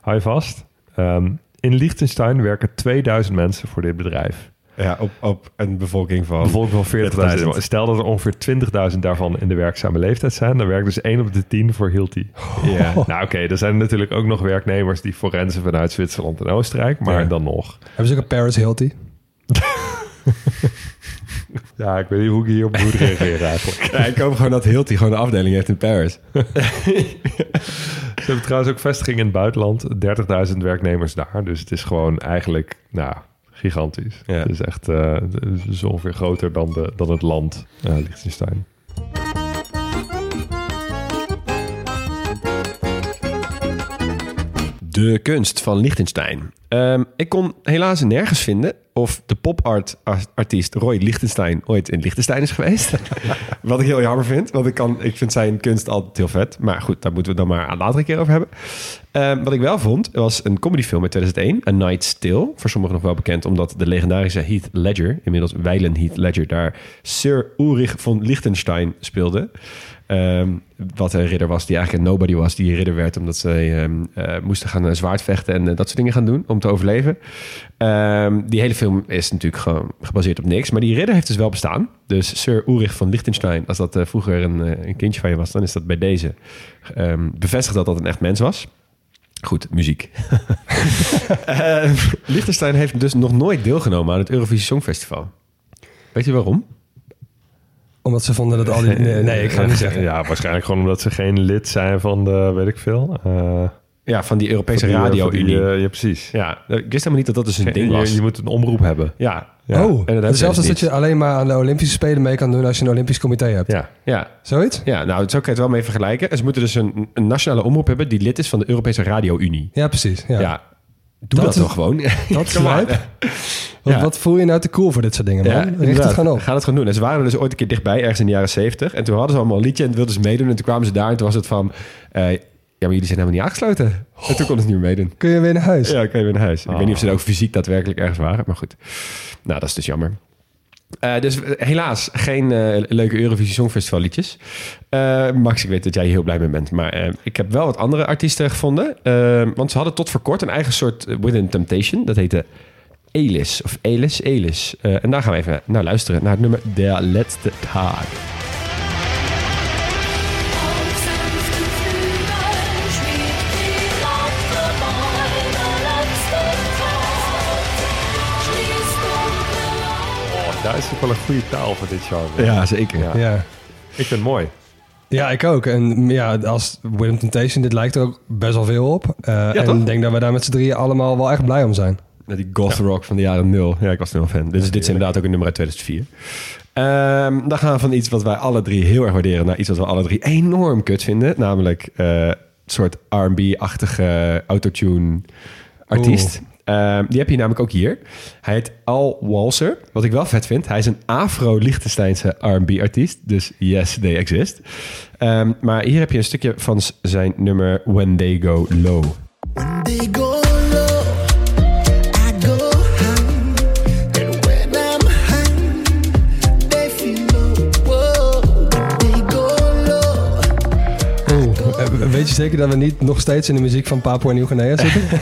Hou je vast. Ehm, in Liechtenstein werken 2000 mensen voor dit bedrijf. Ja, op, op een bevolking van... Een bevolking van 40.000. 40.000. Stel dat er ongeveer 20.000 daarvan in de werkzame leeftijd zijn. Dan werkt dus 1 op de 10 voor Hilti. Ja. Nou oké, er zijn natuurlijk ook nog werknemers die forensen vanuit Zwitserland en Oostenrijk. Maar Ja. dan nog. Hebben ze ook een Paris Hilti? Ja, ik weet niet hoe ik hierop moet reageren eigenlijk. Ja, ik hoop gewoon dat Hilti gewoon een afdeling heeft in Paris. Ze hebben trouwens ook vestigingen in het buitenland. 30.000 werknemers daar. Dus het is gewoon eigenlijk, nou, gigantisch. Ja. Het is echt het is ongeveer groter dan, de, dan het land eh Liechtenstein. De kunst van Liechtenstein. Ehm, ik kon helaas nergens vinden of de pop-art-artiest Roy Lichtenstein ooit in Liechtenstein is geweest. Wat ik heel jammer vind, want ik, kan, ik vind zijn kunst altijd heel vet. Maar goed, daar moeten we dan maar een latere keer over hebben. Ehm, wat ik wel vond, was een comedyfilm uit 2001, A Night Still. Voor sommigen nog wel bekend, omdat de legendarische Heath Ledger, inmiddels Weilen Heath Ledger, daar Sir Ulrich von Liechtenstein speelde. Ehm, wat een ridder was die eigenlijk een nobody was, die ridder werd omdat ze ehm, eh, moesten gaan eh, zwaardvechten en eh, dat soort dingen gaan doen om te overleven. Ehm, die hele film is natuurlijk gewoon gebaseerd op niks, maar die ridder heeft dus wel bestaan. Dus Sir Ulrich van Liechtenstein, als dat vroeger een, een kindje van je was, dan is dat bij deze bevestigd dat dat een echt mens was. Goed, muziek. Liechtenstein heeft dus nog nooit deelgenomen aan het Eurovisie Songfestival. Weet je waarom? Omdat ze vonden dat al die... Nee, nee, ik ga het niet zeggen. Ja, waarschijnlijk gewoon omdat ze geen lid zijn van de, weet ik veel. eh, Ja, van die Europese eh, radio-unie. die, eh, ja, precies. ja, ik wist helemaal niet dat dat dus een ding was. je moet een omroep hebben. ja, Ja. Oh, en dat zelfs dus als dat je alleen maar aan de Olympische Spelen mee kan doen als je een Olympisch comité hebt. Ja. ja, Zoiets? ja, nou, zo kan je het wel mee vergelijken. Ze moeten dus een, een nationale omroep hebben die lid is van de Europese radio-unie. Ja, precies. Ja. Ja. doe Dat dat, toch gewoon. Dat lijp. Wat, Ja. wat voel je nou te cool voor dit soort dingen, man? Richt het gewoon op. Ga het gewoon doen. En ze waren er dus ooit een keer dichtbij, ergens in de jaren zeventig. En toen hadden ze allemaal een liedje en wilden ze meedoen. En toen kwamen ze daar en toen was het van... eh, ja, maar jullie zijn helemaal niet aangesloten. En toen konden ze niet meer meedoen. Kun je weer naar huis? Ja, kan je weer naar huis. Ik Ah. weet niet of ze er ook fysiek daadwerkelijk ergens waren. Maar goed. Nou, dat is dus jammer. Eh, dus eh, helaas geen leuke Eurovisie Songfestival liedjes. Max, ik weet dat jij hier heel blij mee bent. Maar ik heb wel wat andere artiesten gevonden. Want ze hadden tot voor kort een eigen soort Within Temptation. Dat heette Elis. Of Elis, Elis. Eh, en daar gaan we even naar luisteren. Naar het nummer Der Letzte Tag. Oh, Duits is ook wel een goede taal voor dit genre. Ja, zeker. Ja. Ja. Ik vind het mooi. Ja, ik ook. En ja, als Willem Temptation, dit lijkt er ook best wel veel op. Eh, en toch? ik denk dat we daar met z'n drieën allemaal wel echt blij om zijn. Met die goth rock van de jaren nul. Ja, ik was toen wel fan. Dus dit is inderdaad ook een nummer uit 2004. Ehm, dan gaan we van iets wat wij alle drie heel erg waarderen... naar iets wat we alle drie enorm kut vinden. Namelijk eh, een soort R&B-achtige autotune artiest. Ehm, die heb je namelijk ook hier. Hij heet Al Walser. Wat ik wel vet vind. Hij is een Afro-Liechtensteinse R&B-artiest. Dus yes, they exist. Ehm, maar hier heb je een stukje van zijn nummer When They Go Low. When they go weet je zeker dat we niet nog steeds in de muziek van Papua Nieuw-Guinea zitten?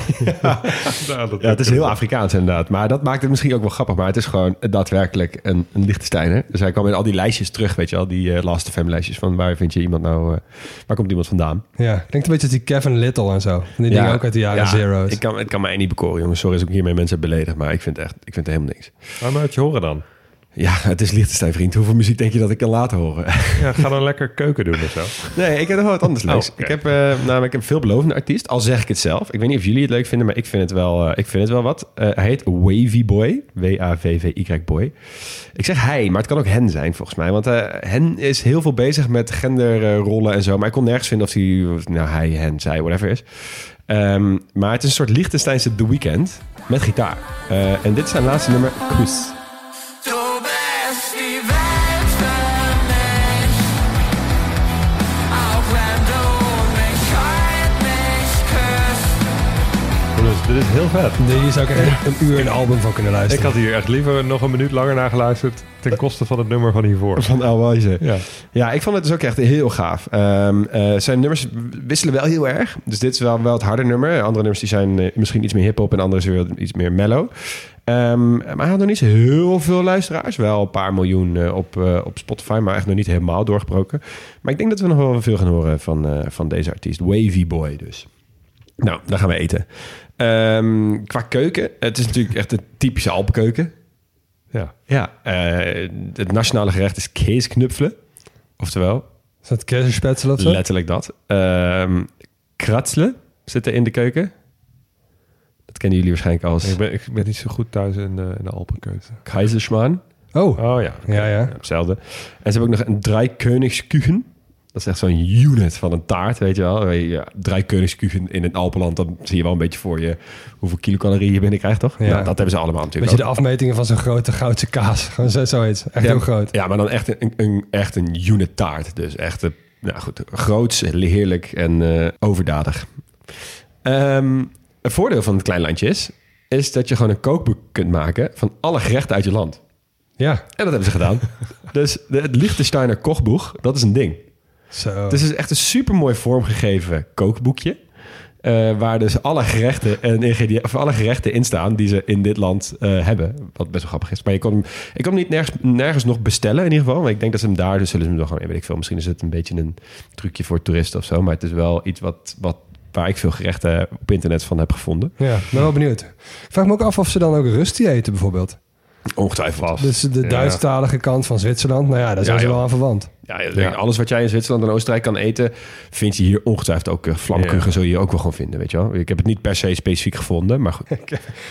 Ja, het is heel Afrikaans inderdaad. Maar dat maakt het misschien ook wel grappig. Maar het is gewoon daadwerkelijk een, een Liechtensteiner. Dus hij kwam in al die lijstjes terug, weet je wel. Die eh Last FM lijstjes van waar vind je iemand nou... eh, waar komt iemand vandaan? ja, klinkt een beetje als die Kevin Little en zo. Van die dingen ook uit de jaren ja, zero's. Ik kan, het kan mij niet bekoren, jongens. Sorry als ik hiermee mensen heb beledigd. Maar ik vind, echt, ik vind het helemaal niks. Laat maar uit je horen dan. Ja, het is Liechtenstein, vriend. Hoeveel muziek denk je dat ik kan laten horen? Ja, ga dan lekker keuken doen of zo. Nee, ik heb nog wat anders leuks. Oh, oké. Ik heb eh, namelijk een veelbelovende artiest. Al zeg ik het zelf. Ik weet niet of jullie het leuk vinden, maar ik vind het wel, eh, ik vind het wel wat. Eh, hij heet Wavy Boy. W-A-V-V-Y Boy. Ik zeg hij, maar het kan ook hen zijn volgens mij. Want hen is heel veel bezig met genderrollen en zo. Maar ik kon nergens vinden of hij, nou hij, hen, zij, whatever is. Ehm, maar het is een soort Liechtensteinse The Weeknd met gitaar. En dit is zijn laatste nummer, Kus. Dit is heel vet. Hier zou ik echt een uur een album van kunnen Ik luisteren. had hier echt liever nog een minuut langer naar geluisterd... ten koste van het nummer van hiervoor. Van Alwaze. Ja. Ja, ik vond het dus ook echt heel gaaf. Ehm, eh, zijn nummers wisselen wel heel erg. Dus dit is wel, wel het harde nummer. Andere nummers die zijn eh, misschien iets meer hip-hop en andere is weer iets meer mellow. Ehm, maar hij had nog niet zo heel veel luisteraars. Wel een paar miljoen eh, op, eh, op Spotify, maar echt nog niet helemaal doorgebroken. Maar ik denk dat we nog wel veel gaan horen van, eh, van deze artiest. Wavy Boy dus. Nou, dan gaan we eten. Ehm, qua keuken, het is natuurlijk echt een typische Alpenkeuken. Ja. Ja, eh, het nationale gerecht is keesknupfelen. Oftewel, Is dat kersenspetsel of zo? letterlijk dat. Ehm kratselen zitten in de keuken. Dat kennen jullie waarschijnlijk als Ik ben, ik ben niet zo goed thuis in de, in de Alpenkeuze. Kaiserschmarrn. Oh, Oh ja. ja, ja. Hetzelfde. En ze hebben ook nog een Dreikönigskuchen. Dat is echt zo'n unit van een taart, weet je wel. Ja, in het Alpenland, dan zie je wel een beetje voor je hoeveel kilocalorieën je binnenkrijgt, toch? Ja. Nou, dat hebben ze allemaal natuurlijk Beetje de ook. afmetingen van zo'n grote goudse kaas. Gewoon zo, zoiets. Echt ja, heel groot. Ja, maar dan echt een, een, echt een unit taart. Dus echt, een, nou goed, groots, heerlijk en eh, overdadig. Ehm, een voordeel van het klein landje is, is dat je gewoon een kookboek kunt maken van alle gerechten uit je land. Ja, En dat hebben ze gedaan. dus de, het Liechtensteiner kochboek, dat is een ding. Zo. Het is dus echt een super mooi vormgegeven kookboekje. eh, waar dus alle gerechten en ingrediënten, of alle gerechten in staan die ze in dit land eh, hebben. Wat best wel grappig is. Maar je kon ik kon hem niet nergens, nergens nog bestellen in ieder geval. Maar ik denk dat ze hem daar, dus zullen ze hem dan gewoon, weet ik veel. Misschien is het een beetje een trucje voor toeristen of zo. Maar het is wel iets wat, wat, waar ik veel gerechten op internet van heb gevonden. Ja, ben wel benieuwd. Ik vraag me ook af of ze dan ook rusty eten bijvoorbeeld. Ongetwijfeld. Dus de Ja. Duitsstalige kant van Zwitserland. Nou ja, daar zijn Ja, ze wel aan verwant. Ja, alles wat jij in Zwitserland en Oostenrijk kan eten, vind je hier ongetwijfeld ook. Uh, vlamkuchen Ja. zul je hier ook wel gewoon vinden, weet je wel. Ik heb het niet per se specifiek gevonden, maar goed.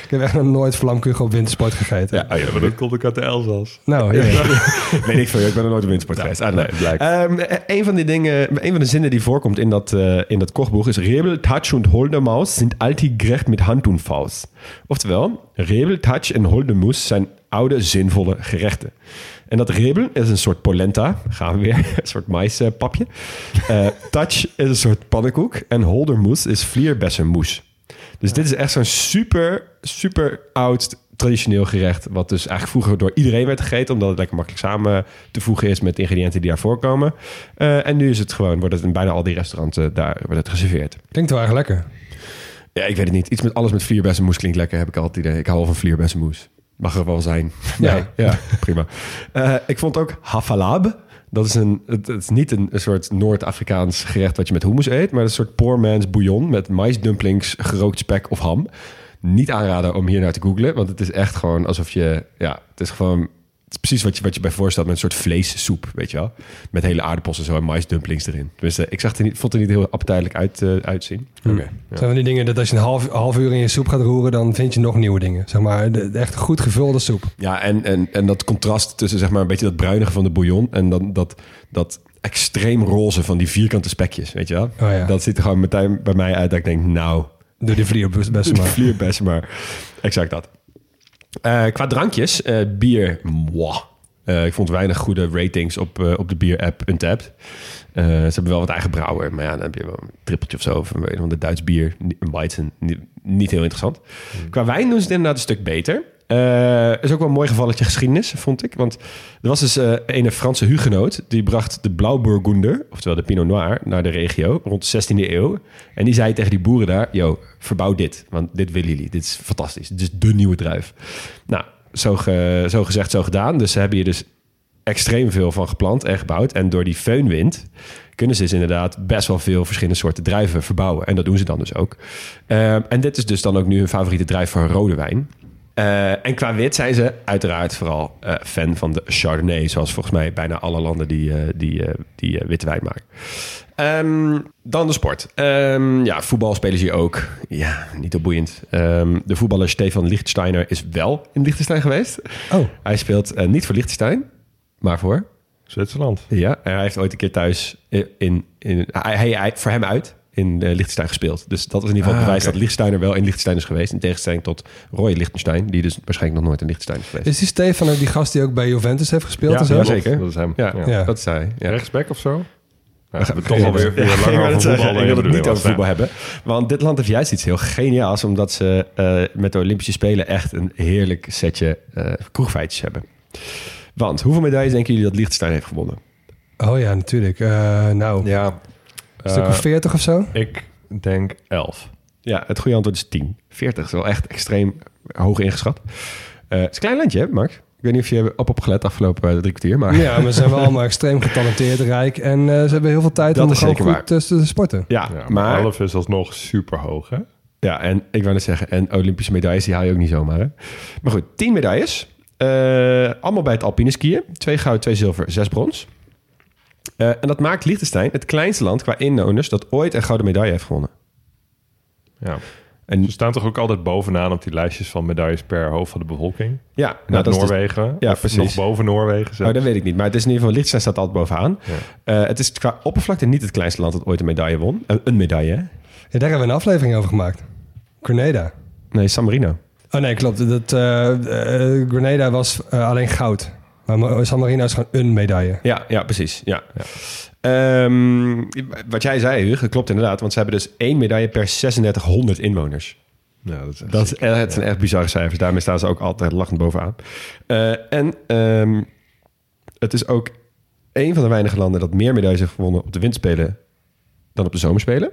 Ik heb echt nog nooit vlamkugel op wintersport gegeten. Ja, oh ja, Maar dat komt ook uit de Elzas. Nou, ja. Weet ik veel, ik ben er nooit op windsport geweest. Ah, nee. nee, blijkt. Ehm, eh, een van die dingen, een van de zinnen die voorkomt in dat, eh, in dat kochboek is Rebel, Touch und Holdemaus sind alte gerecht met hand und Faust. Oftewel, Rebel, Touch en Holdemoes zijn oude, zinvolle gerechten. En dat rebel is een soort polenta, gaan we weer, een soort maispapje. Eh touch is een soort pannenkoek en holdermoes is vlierbessenmoes. Dus dit is echt zo'n super, super oud traditioneel gerecht... wat dus eigenlijk vroeger door iedereen werd gegeten... omdat het lekker makkelijk samen te voegen is met de ingrediënten die daar voorkomen. Eh, en nu is het gewoon, wordt het in bijna al die restaurants eh, daar wordt het geserveerd. Klinkt wel erg lekker. Ja, ik weet het niet. Iets met alles met vlierbessenmoes klinkt lekker, heb ik altijd idee. Ik hou wel van vlierbessenmoes. Mag er wel zijn. Ja. Nee, ja, prima. Eh, ik vond ook hafalab. Dat is, een, het, het is niet een, een soort Noord-Afrikaans gerecht wat je met hummus eet, maar een soort poor man's bouillon met maisdumplings, gerookt spek of ham. Niet aanraden om hier naar te googlen, want het is echt gewoon alsof je, ja, het is gewoon Het is precies wat je, wat je bij voorstelt met een soort vleessoep, weet je wel. Met hele aardappels en zo en maisdumplings erin. Tenminste, ik zag er niet, vond het er niet heel appetijtelijk uit, eh, uitzien. Hm. Zijn van die dingen dat als je een half, half uur in je soep gaat roeren, dan vind je nog nieuwe dingen. Zeg maar, de, de echt goed gevulde soep. Ja, en, en, en dat contrast tussen zeg maar een beetje dat bruinige van de bouillon en dan dat, dat extreem roze van die vierkante spekjes, weet je wel. Oh ja. Dat ziet er gewoon meteen bij mij uit dat ik denk, nou, Door die vlier best best maar. Vlier best maar. Exact dat. Eh, qua drankjes, eh, bier, mwah. Eh, ik vond weinig goede ratings op, op de bier-app Untapped. Ze hebben wel wat eigen brouwer, maar ja, dan heb je wel een trippeltje of zo van een de Duits bier, een Weizen, niet, niet heel interessant. Qua wijn doen ze het inderdaad een stuk beter. Eh is ook wel een mooi gevalletje geschiedenis, vond ik. Want er was dus eh, een Franse hugenoot... die bracht de Blauwburgunder, oftewel de Pinot Noir... naar de regio rond de 16e eeuw. En die zei tegen die boeren daar... yo, verbouw dit, want dit willen jullie. Dit is fantastisch. Dit is de nieuwe druif. Nou, zo, zo gezegd, zo gedaan. Dus ze hebben hier dus extreem veel van geplant en gebouwd. En door die feunwind kunnen ze dus inderdaad best wel veel verschillende soorten druiven verbouwen. En dat doen ze dan dus ook. Eh, en dit is dus dan ook nu hun favoriete druif voor rode wijn. Eh, en qua wit zijn ze uiteraard vooral eh, fan van de Chardonnay. Zoals volgens mij bijna alle landen die, eh, die, die witte wijn maken. Ehm, dan de sport. Ehm, ja, voetbal spelen ze hier ook. Ja, niet heel boeiend. Ehm, de voetballer Stefan Lichtsteiner is wel in Liechtenstein geweest. Oh, Hij speelt niet voor Liechtenstein, maar voor... Zwitserland. Ja, en hij heeft ooit een keer thuis in... in, hij, hij- voor hem uit in uh, Liechtenstein gespeeld. Dus dat is in ieder geval Ah, bewijs dat Liechtensteiner wel in Liechtenstein is geweest. In tegenstelling tot Roy Liechtenstein, die dus waarschijnlijk nog nooit in Liechtenstein is geweest. is die Stefan ook die gast die ook bij Juventus heeft gespeeld Ja, en zo? ja, zeker. Dat is hem. Ja, dat is hij. Ja. Rechtsback of zo? Ja, we toch alweer weer Ja, langer over voetbal. Ik wil het niet over voetbal hebben. Want dit land heeft juist iets heel geniaals. Omdat ze eh, met de Olympische Spelen echt een heerlijk setje eh kroegfeitjes hebben. Want hoeveel medailles denken jullie dat Liechtenstein heeft gewonnen? Oh ja, natuurlijk. Eh, nou, Ja, een stuk eh, of 40 of zo? ik denk 11. Ja, het goede antwoord is 10. 40 is wel echt extreem hoog ingeschat. Eh, het is een klein landje, hè, Max? Ik weet niet of je op opgelet afgelopen eh, drie kwartier, maar... Ja, maar ze zijn wel allemaal extreem getalenteerd, rijk. En eh, ze hebben heel veel tijd Dat om gewoon goed te, te sporten. Ja, Ja, maar maar, 11 is alsnog super hoog, hè? ja, en ik wou net zeggen, en Olympische medailles, die haal je ook niet zomaar. Hè? Maar goed, 10 medailles. Eh, allemaal bij het alpine skiën. Twee goud, twee zilver, zes brons. Eh, en dat maakt Liechtenstein het kleinste land qua inwoners dat ooit een gouden medaille heeft gewonnen. Ja. En Ze staan toch ook altijd bovenaan op die lijstjes van medailles per hoofd van de bevolking? ja, Nou, dat is dus- Noorwegen. Ja, of precies. Nog boven Noorwegen. Oh, dat weet ik niet. Maar het is in ieder geval, Liechtenstein staat altijd bovenaan. Ja. Eh, het is qua oppervlakte niet het kleinste land dat ooit een medaille won. Eh, een medaille, hè? Ja, daar hebben we een aflevering over gemaakt. Grenada. Nee, San Marino. Oh nee, klopt. Dat, eh, eh, Grenada was alleen goud. Maar San Marino is gewoon een medaille. Ja, ja precies. Ja. Ehm, wat jij zei, Hugo, klopt inderdaad. Want ze hebben dus één medaille per 3600 inwoners. Ja, dat is echt Dat is, het zijn echt bizarre cijfers. Daarmee staan ze ook altijd lachend bovenaan. Eh, en ehm, het is ook een van de weinige landen dat meer medailles heeft gewonnen op de winterspelen dan op de zomerspelen.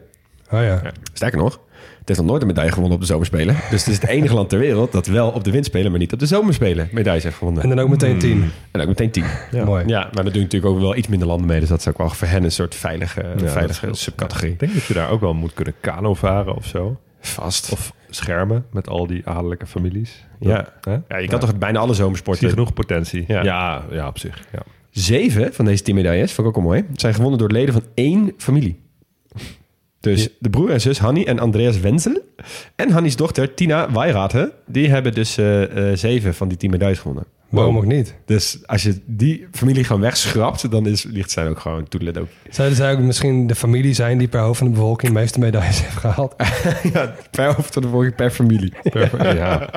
Oh ja. Sterker nog, het heeft nog nooit een medaille gewonnen op de zomerspelen. Dus het is het enige land ter wereld dat wel op de winterspelen, maar niet op de zomerspelen medailles heeft gewonnen. En dan ook meteen tien. En ook meteen tien. Ja. Mooi. Ja, maar dat doen natuurlijk ook wel iets minder landen mee. Dus dat is ook wel voor hen een soort veilige, dat veilige subcategorie. Ik denk dat je daar ook wel moet kunnen kano varen of zo. Vast. Of schermen met al die adellijke families. Ja. Ja, je kan toch bijna alle Zie zomersporten... je genoeg potentie. Ja. Ja, ja, op zich. Ja. Zeven van deze tien medailles, vond ik ook wel mooi, zijn gewonnen door leden van één familie. Dus de broer en zus Hanni en Andreas Wenzel en Hanni's dochter Tina Weirate, die hebben dus eh, eh, zeven van die tien medailles gewonnen. Waarom ook niet? Dus als je die familie gewoon wegschrapt, dan is Liechtenstein ook gewoon toedeledokie. Zouden zij ook misschien de familie zijn die per hoofd van de bevolking de meeste medailles heeft gehaald? ja, per hoofd van de volging per familie. ja.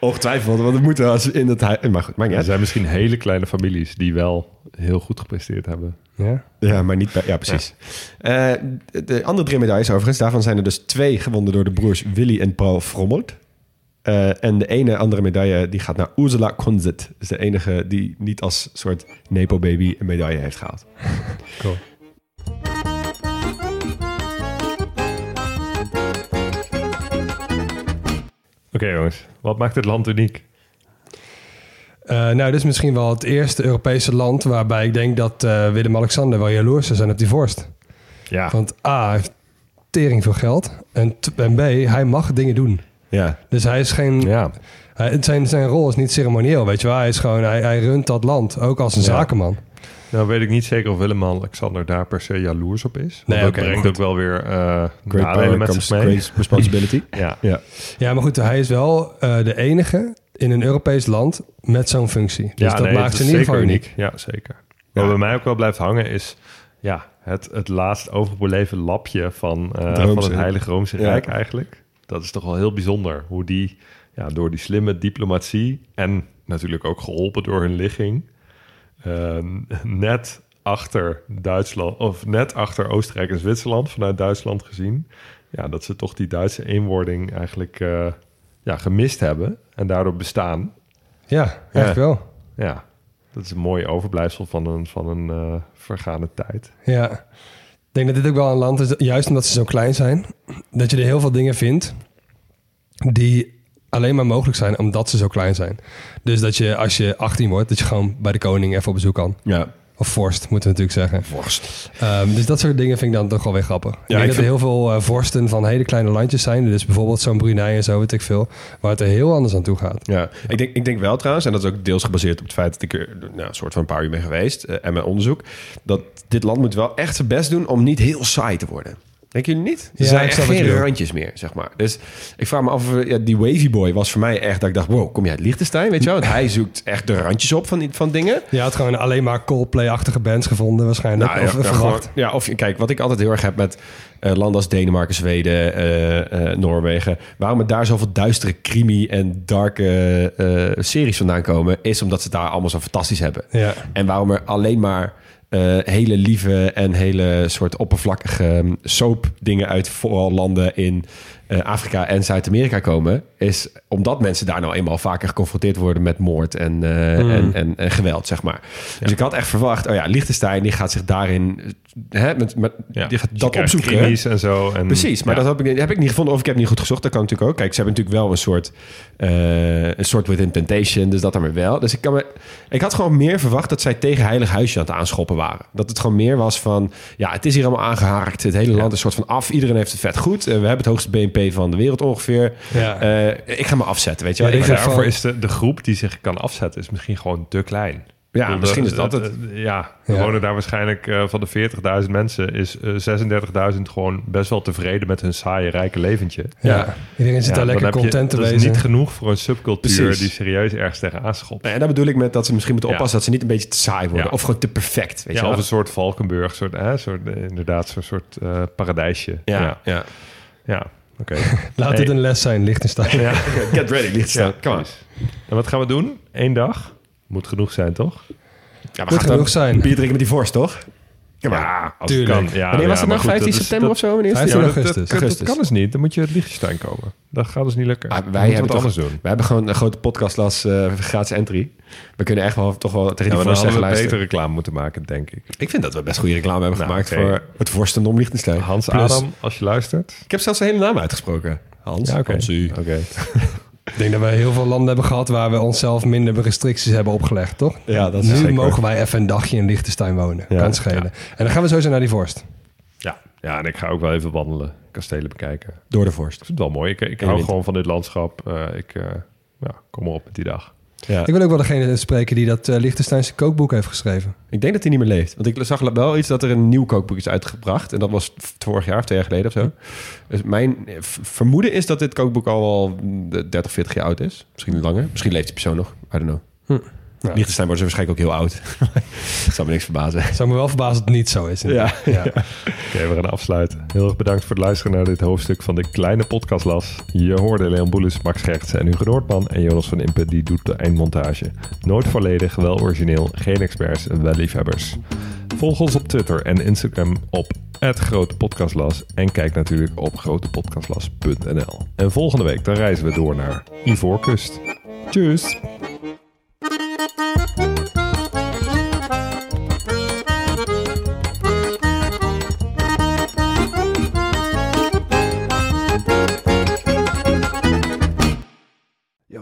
Ongetwijfeld, want het moet wel als in het huis... Maar goed, maakt niet Er zijn misschien hele kleine families die wel heel goed gepresteerd hebben. Ja. Ja, maar niet bij... Ja, precies. Eh, de, de andere drie medailles overigens, daarvan zijn er dus twee gewonnen door de broers Willy en Paul Frommelt. Eh, en de ene andere medaille die gaat naar Ursula Konzit. is de enige die niet als soort Nepo-baby een medaille heeft gehaald. Cool. Oké jongens, wat maakt het land uniek? Eh, nou, dit is misschien wel het eerste Europese land waarbij ik denk dat eh, Willem-Alexander wel jaloers zou zijn op die vorst. Ja, Want A, hij heeft tering veel geld. En, en B, hij mag dingen doen. Ja, Dus hij is geen... ja. Hij, zijn, zijn rol is niet ceremonieel, weet je wel. Hij is gewoon, hij, hij runt dat land, ook als een Ja. zakenman. Nou weet ik niet zeker of Willem-Alexander daar per se jaloers op is. Nee, dat brengt goed. ook wel weer eh Great nadelen power met zich mee. great responsibility. Ja. ja. Ja, maar goed, hij is wel eh, de enige in een Europees land met zo'n functie. Dus ja, dat nee, maakt ze in ieder geval uniek. Ja, zeker. Wat bij mij ook wel blijft hangen is ja, het, het laatst overbeleven lapje van, eh, Het van het. Heilige Roomse Ja. Rijk eigenlijk. Dat is toch wel heel bijzonder. Hoe die ja, door die slimme diplomatie en natuurlijk ook geholpen door hun ligging... eh, net achter Duitsland, of net achter Oostenrijk en Zwitserland, vanuit Duitsland gezien... Ja, dat ze toch die Duitse eenwording eigenlijk eh, ja, gemist hebben en daardoor bestaan. Ja, eigenlijk wel. Ja, dat is een mooi overblijfsel van een, van een eh, vergane tijd. Ja. Denk dat dit ook wel een land is, juist omdat ze zo klein zijn, dat je er heel veel dingen vindt die alleen maar mogelijk zijn omdat ze zo klein zijn. Dus dat je als je 18 wordt, dat je gewoon bij de koning even op bezoek kan. ja. Of vorst, moeten we natuurlijk zeggen. Worst. Ehm, dus dat soort dingen vind ik dan toch wel weer grappig. Ik denk ik dat er heel veel eh, vorsten van hele kleine landjes zijn. Dus bijvoorbeeld zo'n Brunei en zo, weet ik veel. Waar het er heel anders aan toe gaat. Ja, ik denk, ik denk wel trouwens, en dat is ook deels gebaseerd op het feit dat ik er nou, een soort van een paar uur ben geweest eh, en mijn onderzoek, dat dit land moet wel echt zijn best doen om niet heel saai te worden. Denken jullie niet? Er Ja, zijn echt geen randjes meer, zeg maar. Dus ik vraag me af, ja, die Wavy Boy was voor mij echt dat ik dacht, wow, kom je uit Liechtenstein, weet je wel? Want hij zoekt echt de randjes op van, van dingen. Je had gewoon alleen maar Coldplay-achtige bands gevonden waarschijnlijk. Nou, of ja, ja, gewoon- ja, of kijk, wat ik altijd heel erg heb met eh, landen als Denemarken, Zweden, eh, eh, Noorwegen. Waarom er daar zoveel duistere crimi en darke series vandaan komen, is omdat ze het daar allemaal zo fantastisch hebben. Ja. En waarom er alleen maar eh, hele lieve en hele soort oppervlakkige um, soap dingen uit vooral landen in eh, Afrika en Zuid-Amerika komen, is omdat mensen daar nou eenmaal vaker geconfronteerd worden met moord en, eh, en, en, en geweld, zeg maar. Dus ik had echt verwacht, oh ja, Liechtenstein die gaat zich daarin, hè, met, met, Ja, die gaat dat opzoeken. en zo. En, Precies, maar ja. dat heb ik, heb ik niet gevonden. Of ik heb niet goed gezocht. Dat kan natuurlijk ook. Kijk, ze hebben natuurlijk wel een soort... eh, een soort within temptation. Dus dat dan weer wel. Dus ik, kan me, ik had gewoon meer verwacht dat zij tegen Heilig Huisje aan het aanschoppen waren. Dat het gewoon meer was van... Ja, het is hier allemaal aangehaakt. Het hele land is een soort van af. Iedereen heeft het vet goed. Eh, we hebben het hoogste BNP van de wereld ongeveer. Ja. Eh, ik ga me afzetten, weet je wel. Daarvoor van- is de, de groep die zich kan afzetten is misschien gewoon te klein. Ja, bedoel, misschien is dat eh, het. eh, Ja, er Ja. wonen daar waarschijnlijk eh, van de 40.000 mensen... is eh, 36.000 gewoon best wel tevreden met hun saaie, rijke leventje. Ja. Iedereen zit Ja, daar lekker heb je- content te Dat is niet genoeg voor een subcultuur Precies. die serieus ergens tegenaan schopt. En daar bedoel ik met dat ze misschien moeten Ja. oppassen... dat ze niet een beetje te saai worden. Ja. Of gewoon te perfect, weet Ja, je of een soort Valkenburg, soort, hè, soort, eh, inderdaad zo'n soort eh, paradijsje. Ja, ja. ja. Ja, oké. Laat dit een les zijn, Liechtenstein. ja. Get ready, Liechtenstein. Ja, precies. En wat gaan we doen? Eén dag? Moet genoeg zijn, toch? Ja, we Moet gaan genoeg dan zijn. bier drinken met die vorst, toch? Ja, als tuurlijk. het kan. Ja, Wanneer was ja, het maar goed, 15 dat is- september dat- of zo? Wanneer is het? 15 Ja, maar dat, dat, augustus. dat, dat kan dus niet. Dan moet je uit Liechtenstein komen. Dat gaat dus niet lukken. Ah, Dan wij hebben toch, anders doen. We hebben gewoon een grote podcastlas eh gratis entry. We kunnen echt wel toch wel tegen Ja, die maar dan zeggen luisteren. beter reclame moeten maken, denk ik. Ik vind dat we best goede reclame hebben Nou, gemaakt voor het vorstendom Liechtenstein. Hans Plus- Adam, als je luistert. Ik heb zelfs zijn hele naam uitgesproken. Hans. Ja. Oké. Ik denk dat we heel veel landen hebben gehad waar we onszelf minder restricties hebben opgelegd, toch? Ja, dat is nu zeker. mogen wij even een dagje in Liechtenstein wonen. Ja, kan schelen. ja. En dan gaan we sowieso naar die vorst. Ja. ja, en ik ga ook wel even wandelen. Kastelen bekijken. Door de vorst. vind het wel mooi. Ik, ik hou gewoon van dit landschap. Eh, ik eh, ja, kom erop met die dag. Ja. Ik wil ook wel degene spreken die dat eh, Liechtensteinse kookboek heeft geschreven. Ik denk dat hij niet meer leeft. Want ik zag wel iets dat er een nieuw kookboek is uitgebracht. En dat was vorig jaar of twee jaar geleden of zo. Dus mijn eh, vermoeden is dat dit kookboek al wel mm, 30, 40 jaar oud is. Misschien langer. Misschien leeft die persoon nog. I don't know. Ja. Liechtenstein wordt ze waarschijnlijk ook heel oud. dat zou me niks verbazen. Zou me wel verbazen als het niet zo is. Ja. ja. Oké, we gaan afsluiten. Heel erg bedankt voor het luisteren naar dit hoofdstuk van de kleine podcastlas. Je hoorde Leon Boelens, Max Gertsen en Hugo Noordman. En Jonas van Impe, die doet de eindmontage. Nooit volledig, wel origineel, geen experts, wel liefhebbers. Volg ons op Twitter en Instagram op Grote Podcastlas. En kijk natuurlijk op grotepodcastlas.nl. En volgende week dan reizen we door naar Ivoorkust. Tjus!